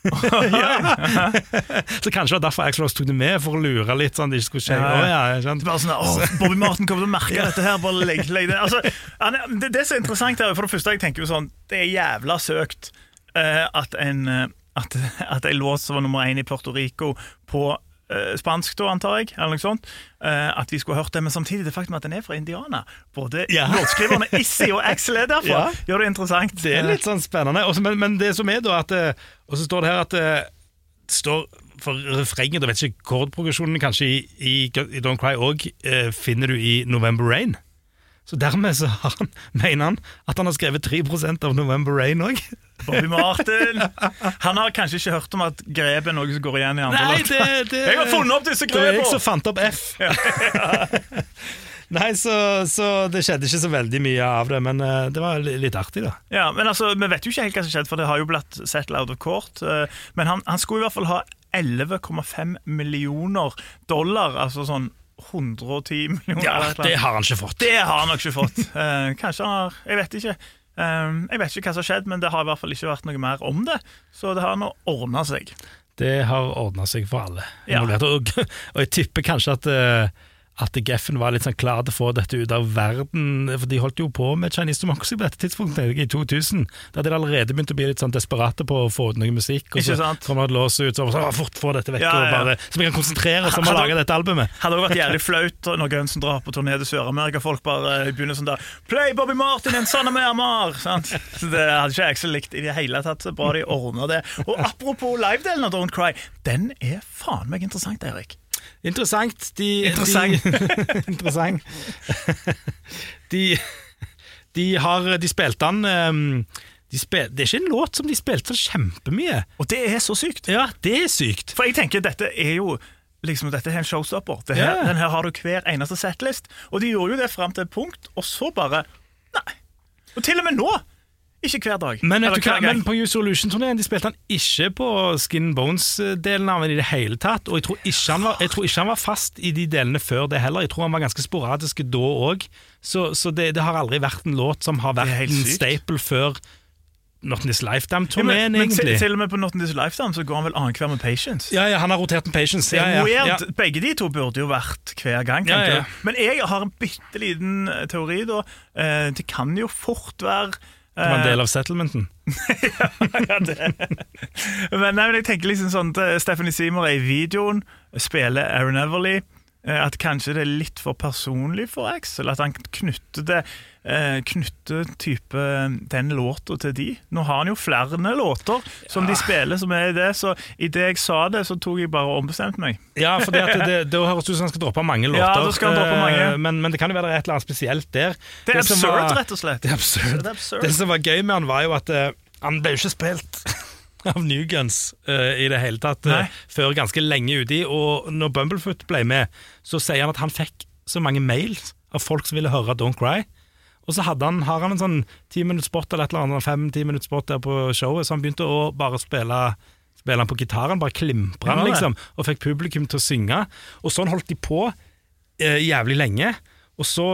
[LAUGHS] så kanskje det var derfor Axel Rose tok det med, for å lure litt, sånn det ikke skulle skje. Ja, ja. Ja. Bare sånn, åh, Bobby Martin kommer til å merke dette her. bare legg, legg det. Altså, det, det som er interessant her, for det første jeg tenker jo sånn, det er jævla søkt uh, at en uh, at, at en låt som var nummer én i Puerto Rico på spansk, da, antar jeg, eller noe sånt, eh, at vi skulle hørt det, men samtidig det faktum at den er fra Indiana. Både Ja. låtskriverne [LAUGHS] Issy og Axel er derfra, Ja. gjør det interessant. Det er litt sånn spennende. Også, men, men det som er da at eh, Og så står det her at det står for refrenget, og vet ikke kordprogresjonen kanskje i, i, i Don't Cry òg, eh, finner du i November Rain. Så dermed så har han, [LAUGHS] mener han at han har skrevet 3% av November Rain òg. Bobby Martin. Han har kanskje ikke hørt om at grep er noe som går igjen i andre Nei, låter. det, det Jeg har funnet opp disse Det var jeg grepene! som fant opp F. [LAUGHS] Nei, så, så det skjedde ikke så veldig mye av det, men eh, det var litt artig, da. Ja, men altså, Vi vet jo ikke helt hva som skjedde, for det har jo blitt sett out of court. eh, Men han, han skulle i hvert fall ha 11,5 millioner dollar, altså sånn 110 millioner. Ja, eller Det har han ikke fått. det har han nok ikke fått. Eh, kanskje han har Jeg vet ikke. Eh, jeg vet ikke hva som har skjedd, men det har i hvert fall ikke vært noe mer om det. Så det har nå ordna seg. Det har ordna seg for alle. Ja. Og, og jeg tipper kanskje at eh, at Geffen var litt sånn klar til å få dette ut av verden, for de holdt jo på med Chinese Democracy på dette tidspunktet, i 2000. Da hadde de allerede begynt å bli litt sånn desperate på å få ut noe musikk. Og så kommer det et lås ut, så så, fort få dette vekk, Ja, ja, og bare, så vi kan konsentrere oss om å lage dette albumet. Hadde òg vært jævlig [LAUGHS] flaut når Gunsen drar på turné til Sør-Amerika. Folk bare eh, begynner sånn der Play Bobby Martin en Son of Myanmar! Sant? Så Det hadde ikke jeg så likt i det hele tatt. Så bra de ordna det. Og apropos live-delen av Don't Cry, den er faen meg interessant, Erik. Interessant. De, Interessant. De, interessant. [LAUGHS] [LAUGHS] de, de har De spilte den ehm, de spil, Det er ikke en låt som de spilte så kjempemye. Og det er så sykt. Ja, det er sykt. For jeg tenker dette er jo liksom, dette er en showstopper. Her, yeah. Den her har du hver eneste settlist. Og de gjorde jo det fram til et punkt, og så bare Nei. Og til og med nå! Ikke hver dag. Men, hva, hver men på Use Solution-turneen De spilte han ikke på Skin Bones-delen av den i det hele tatt. Og jeg tror, var, jeg tror ikke han var fast i de delene før det heller. Jeg tror han var ganske sporadisk da òg. Så, så det, det har aldri vært en låt som har vært en staple før Not in This Lifetime-turneen, ja, til, egentlig. til og med på Not in This Lifetime så går han vel annenhver med Patience. Ja, ja, han har rotert en Patience. Ja, ja, ja. Begge de to burde jo vært hver gang. Men jeg har en bitte liten eh, teori, da. Eh, Det kan jo fort være Det var en eh, del av settlementen. [LAUGHS] ja, det. men, nei, men jeg tenker liksom sånn at Stephanie Seymour er i videoen, spiller Aaron Everly. Eh, At kanskje det er litt for personlig for Axel. At han knytter det eh, Knytter type eh, den låta til de. Nå har han jo flere låter som de spiller som er i det, så idet jeg sa det, så tok jeg bare og ombestemte meg. Ja, for det, det, det høres ut som han skal droppe mange låter. Ja, da skal han droppe mange. Men, men det kan jo være det er et eller annet spesielt der. Det er absurd, var- rett og slett. Det er absurd. Det er absurd. Det som var gøy med han, var jo at han ble jo ikke spilt av New Guns uh, i det hele tatt uh, før ganske lenge uti. Og når Bumblefoot ble med, så sier han at han fikk så mange mails av folk som ville høre Don't Cry. Og så han, har han en sånn ti minutts spot eller et eller annet, fem-ti minutts spot der på showet, så han begynte å bare spille Spille han på gitaren, bare klimpra han, liksom, og fikk publikum til å synge. Og sånn holdt de på eh, jævlig lenge. Og så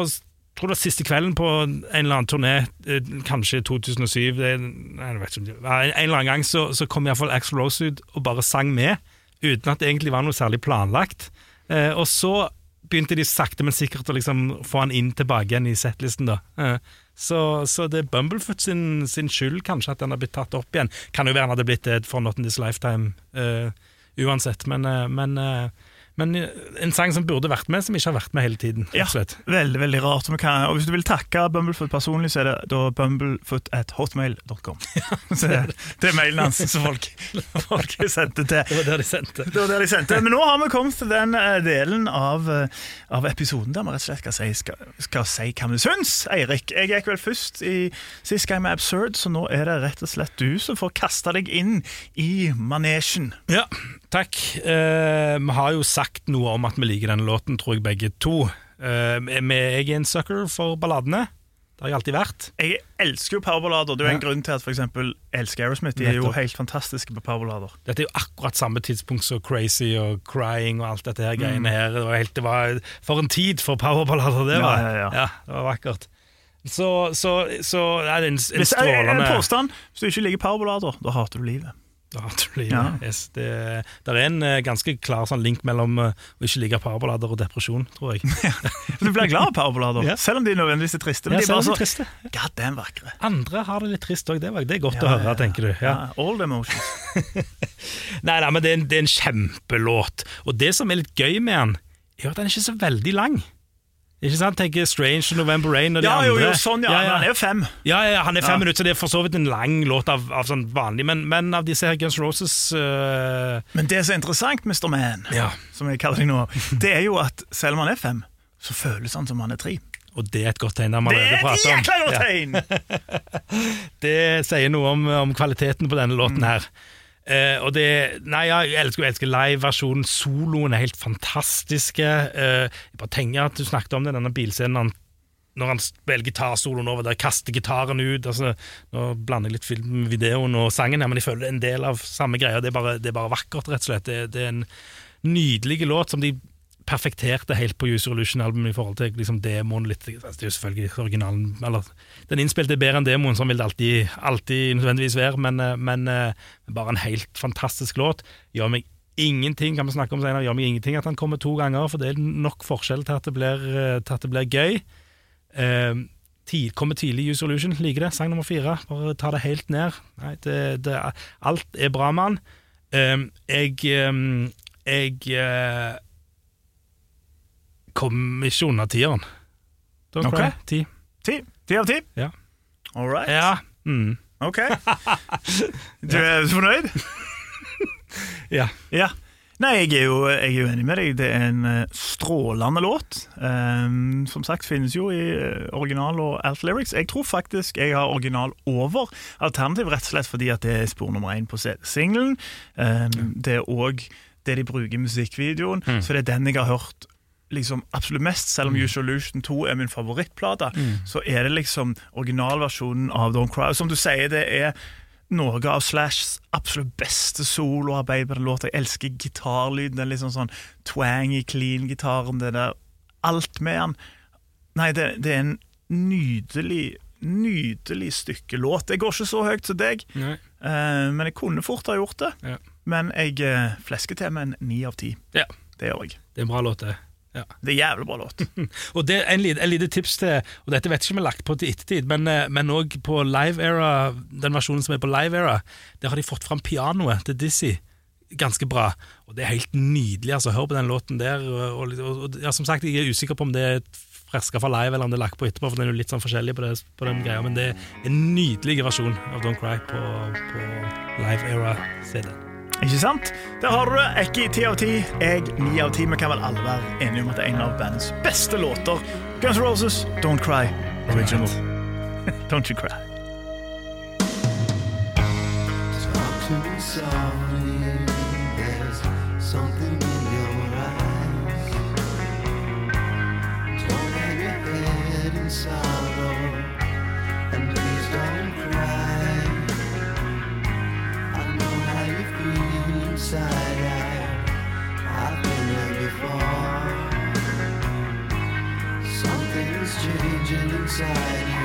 tror det var siste kvelden på en eller annen turné, eh, kanskje 2007 det, nei, jeg vet ikke en, eller annen gang så, så kom iallfall Axl Rose ut og bare sang med, uten at det egentlig var noe særlig planlagt. Eh, og så begynte de sakte, men sikkert å liksom få han inn tilbake igjen i settlisten. da. Eh, så, så det er Bumblefoot sin, sin skyld kanskje at den har blitt tatt opp igjen. Kan jo være han hadde blitt det for Not in This Lifetime eh, uansett, men, eh, men, eh, men eh, en sang som burde vært med, som ikke har vært med hele tiden. Ja, veldig, veldig rart. Kan, og hvis du vil takke Bumblefoot personlig, så er det da bumblefoot at hotmail.com. [LAUGHS] Ja, det, det er mailen hans som folk, folk sendte til. Det var der de sendte. Det var der de sendte. Men nå har vi kommet til den eh, delen av, eh, av episoden der vi rett og slett skal si, skal, skal si hva vi syns. Eirik, jeg gikk vel først i sist gang med Absurd, så nå er det rett og slett du som får kaste deg inn i manesjen. Ja, takk. Uh, vi har jo sagt noe om at vi liker denne låten, tror jeg begge to. Eh, jeg er en sucker for balladene. Det har jeg alltid vært. Jeg elsker jo powerballader. Det er jo en Ja. grunn til at for eksempel elsker Aerosmith. De er jo helt fantastiske på powerballader. Dette er jo akkurat samme tidspunkt som Crazy og Crying og alt dette her greiene her. Det var, helt, det var For en tid for powerballader det Ja, var. ja, ja. det var vakkert. Så, så, så er det en, en Hvis, en påstand. Hvis du ikke liker powerballader, da hater du livet. Har [LAUGHS] du. Ja. Yes, det, er en eh, ganske klar sånn link mellom eh, å ikke like powerballader og depresjon, tror jeg. [LAUGHS] Du blir glad av powerballader, Ja. selv om de nødvendigvis er triste. Men Ja, de er bare er så triste. God damn vakre. Andre har det litt trist òg, det, det er godt å høre, tenker du. Ja. Ja, all the emotions. [LAUGHS] Nei, nei, men det er, en, det er en kjempelåt. Og det som er litt gøy med den, er at den er ikke så veldig lang. Ikke sant? Tenker Strange og November Rain og de Ja, andre. jo, jo, sånn, ja. ja, ja. han er jo fem. Ja, ja, han er fem minutter, så det er for så vidt en lang låt av, av sånn vanlig, men, men av disse her Guns Roses uh... Men det som er interessant, Mr. Man, Ja. som jeg kaller deg nå, det er jo at selv om han er fem, så føles han som han er tre. Og det er et godt tegn. Det er et jækla godt tegn! [LAUGHS] Det sier noe om, om kvaliteten på denne låten her. Eh, og det Nei, jeg elsker, elsker live-versjonen. Soloen er helt fantastiske. Uh, jeg bare tenker at Du snakket om det, denne bilscenen når han spiller gitarsoloen over der, kaster gitaren ut. Altså, nå blander jeg litt film, videoen og sangen her, men jeg føler det er en del av samme greia. Det er bare, det er bare vakkert, rett og slett. Det, det er en nydelig låt som de perfekterte helt på User Illusion-albumet i forhold til liksom, demoen litt Det er jo selvfølgelig originalen eller, Den innspilte er bedre enn demoen, sånn vil det alltid, alltid nødvendigvis være, men, eh, men eh, bare en helt fantastisk låt. Gjør meg ingenting kan vi snakke om senere, gjør meg ingenting at han kommer to ganger, for det er nok forskjell til at det blir, eh, at det blir gøy. Eh, tid, kommer tidlig User Illusion, liker det. Sang nummer fire. Bare ta det helt ned. Nei, det, det, alt er bra med han. Eh, jeg eh, jeg kom ikke under tieren. Don't Ok. cry. Ti. Ti. Ti av ti? Ja. All right. Ja. Mm. Ok. [LAUGHS] Du er så fornøyd? ja. Ja. Nei, jeg er, jo, jeg er jo enig med deg. Det er en eh, strålende låt. Um, som sagt finnes jo i eh, original og alt lyrics. Jeg tror faktisk jeg har original over alternativ, rett og slett fordi at det er spor nummer én på singelen. Um, Det er òg det de bruker i musikkvideoen, så det er den jeg har hørt liksom absolutt mest, selv om Usual Illusion 2 er min favorittplate, så er det liksom originalversjonen av Don't Cry. Som du sier, det er noe av Slashs absolutt beste soloarbeid på den låta. Jeg elsker gitarlyden, den liksom sånn, twangy, clean gitaren, det der. Alt med den. Nei, det, det er en nydelig, nydelig stykke låt. Jeg går ikke så høyt som deg, eh, men jeg kunne fort ha gjort det. Ja. Men jeg uh, flesker til med en ni av ti. ja. Det gjør jeg. Det er en bra låt, det. Ja. Det er jævlig bra låt. [LAUGHS] Og det er en en lite tips til, og dette vet jeg ikke om jeg har lagt på til ettertid, men, eh, men også på Live Era, den versjonen som er på Live Era, der har de fått fram pianoet til Dizzie ganske bra. Og det er helt nydelig, altså. Hør på den låten der. Og, og, og, ja, som sagt, jeg er usikker på om det er freska fra live, eller om det er lagt på etterpå, for den er jo litt sånn forskjellig på, det, på den greia, men det er en nydelig versjon av Don't Cry på, på Live Era-CD. Ikke sant? Der har du det. Ekki ti av ti. Jeg ni av ti. Vi kan vel alle være enige om at det er en av bandets beste låter. Guns Roses, Don't Cry. Original. [LAUGHS] Don't you cry. side.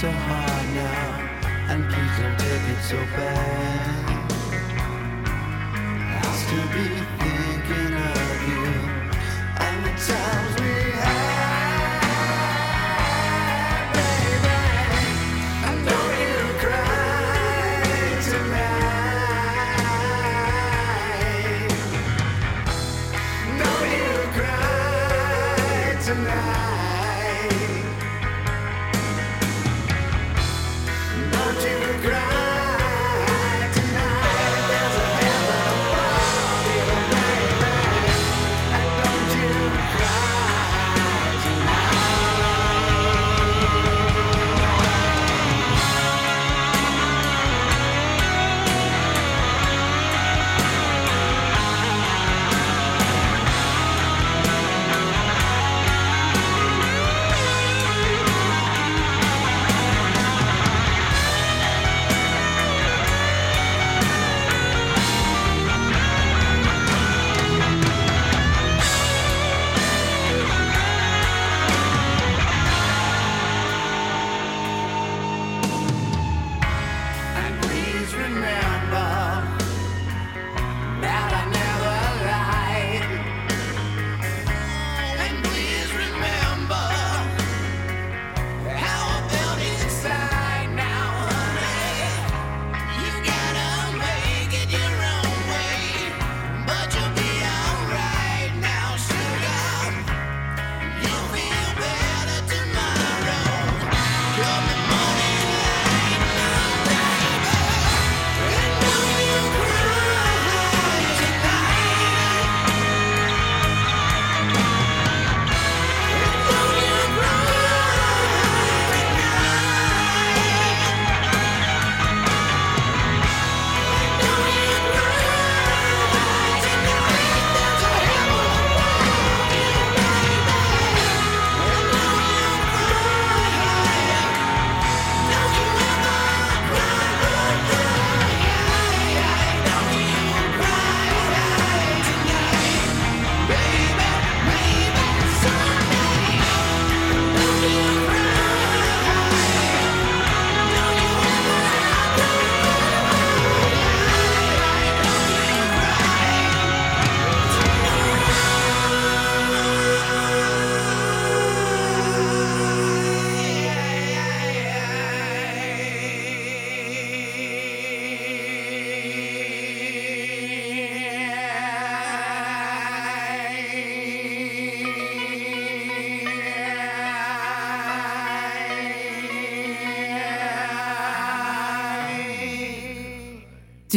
So hard now, and please don't take it so bad. I'll still be thinking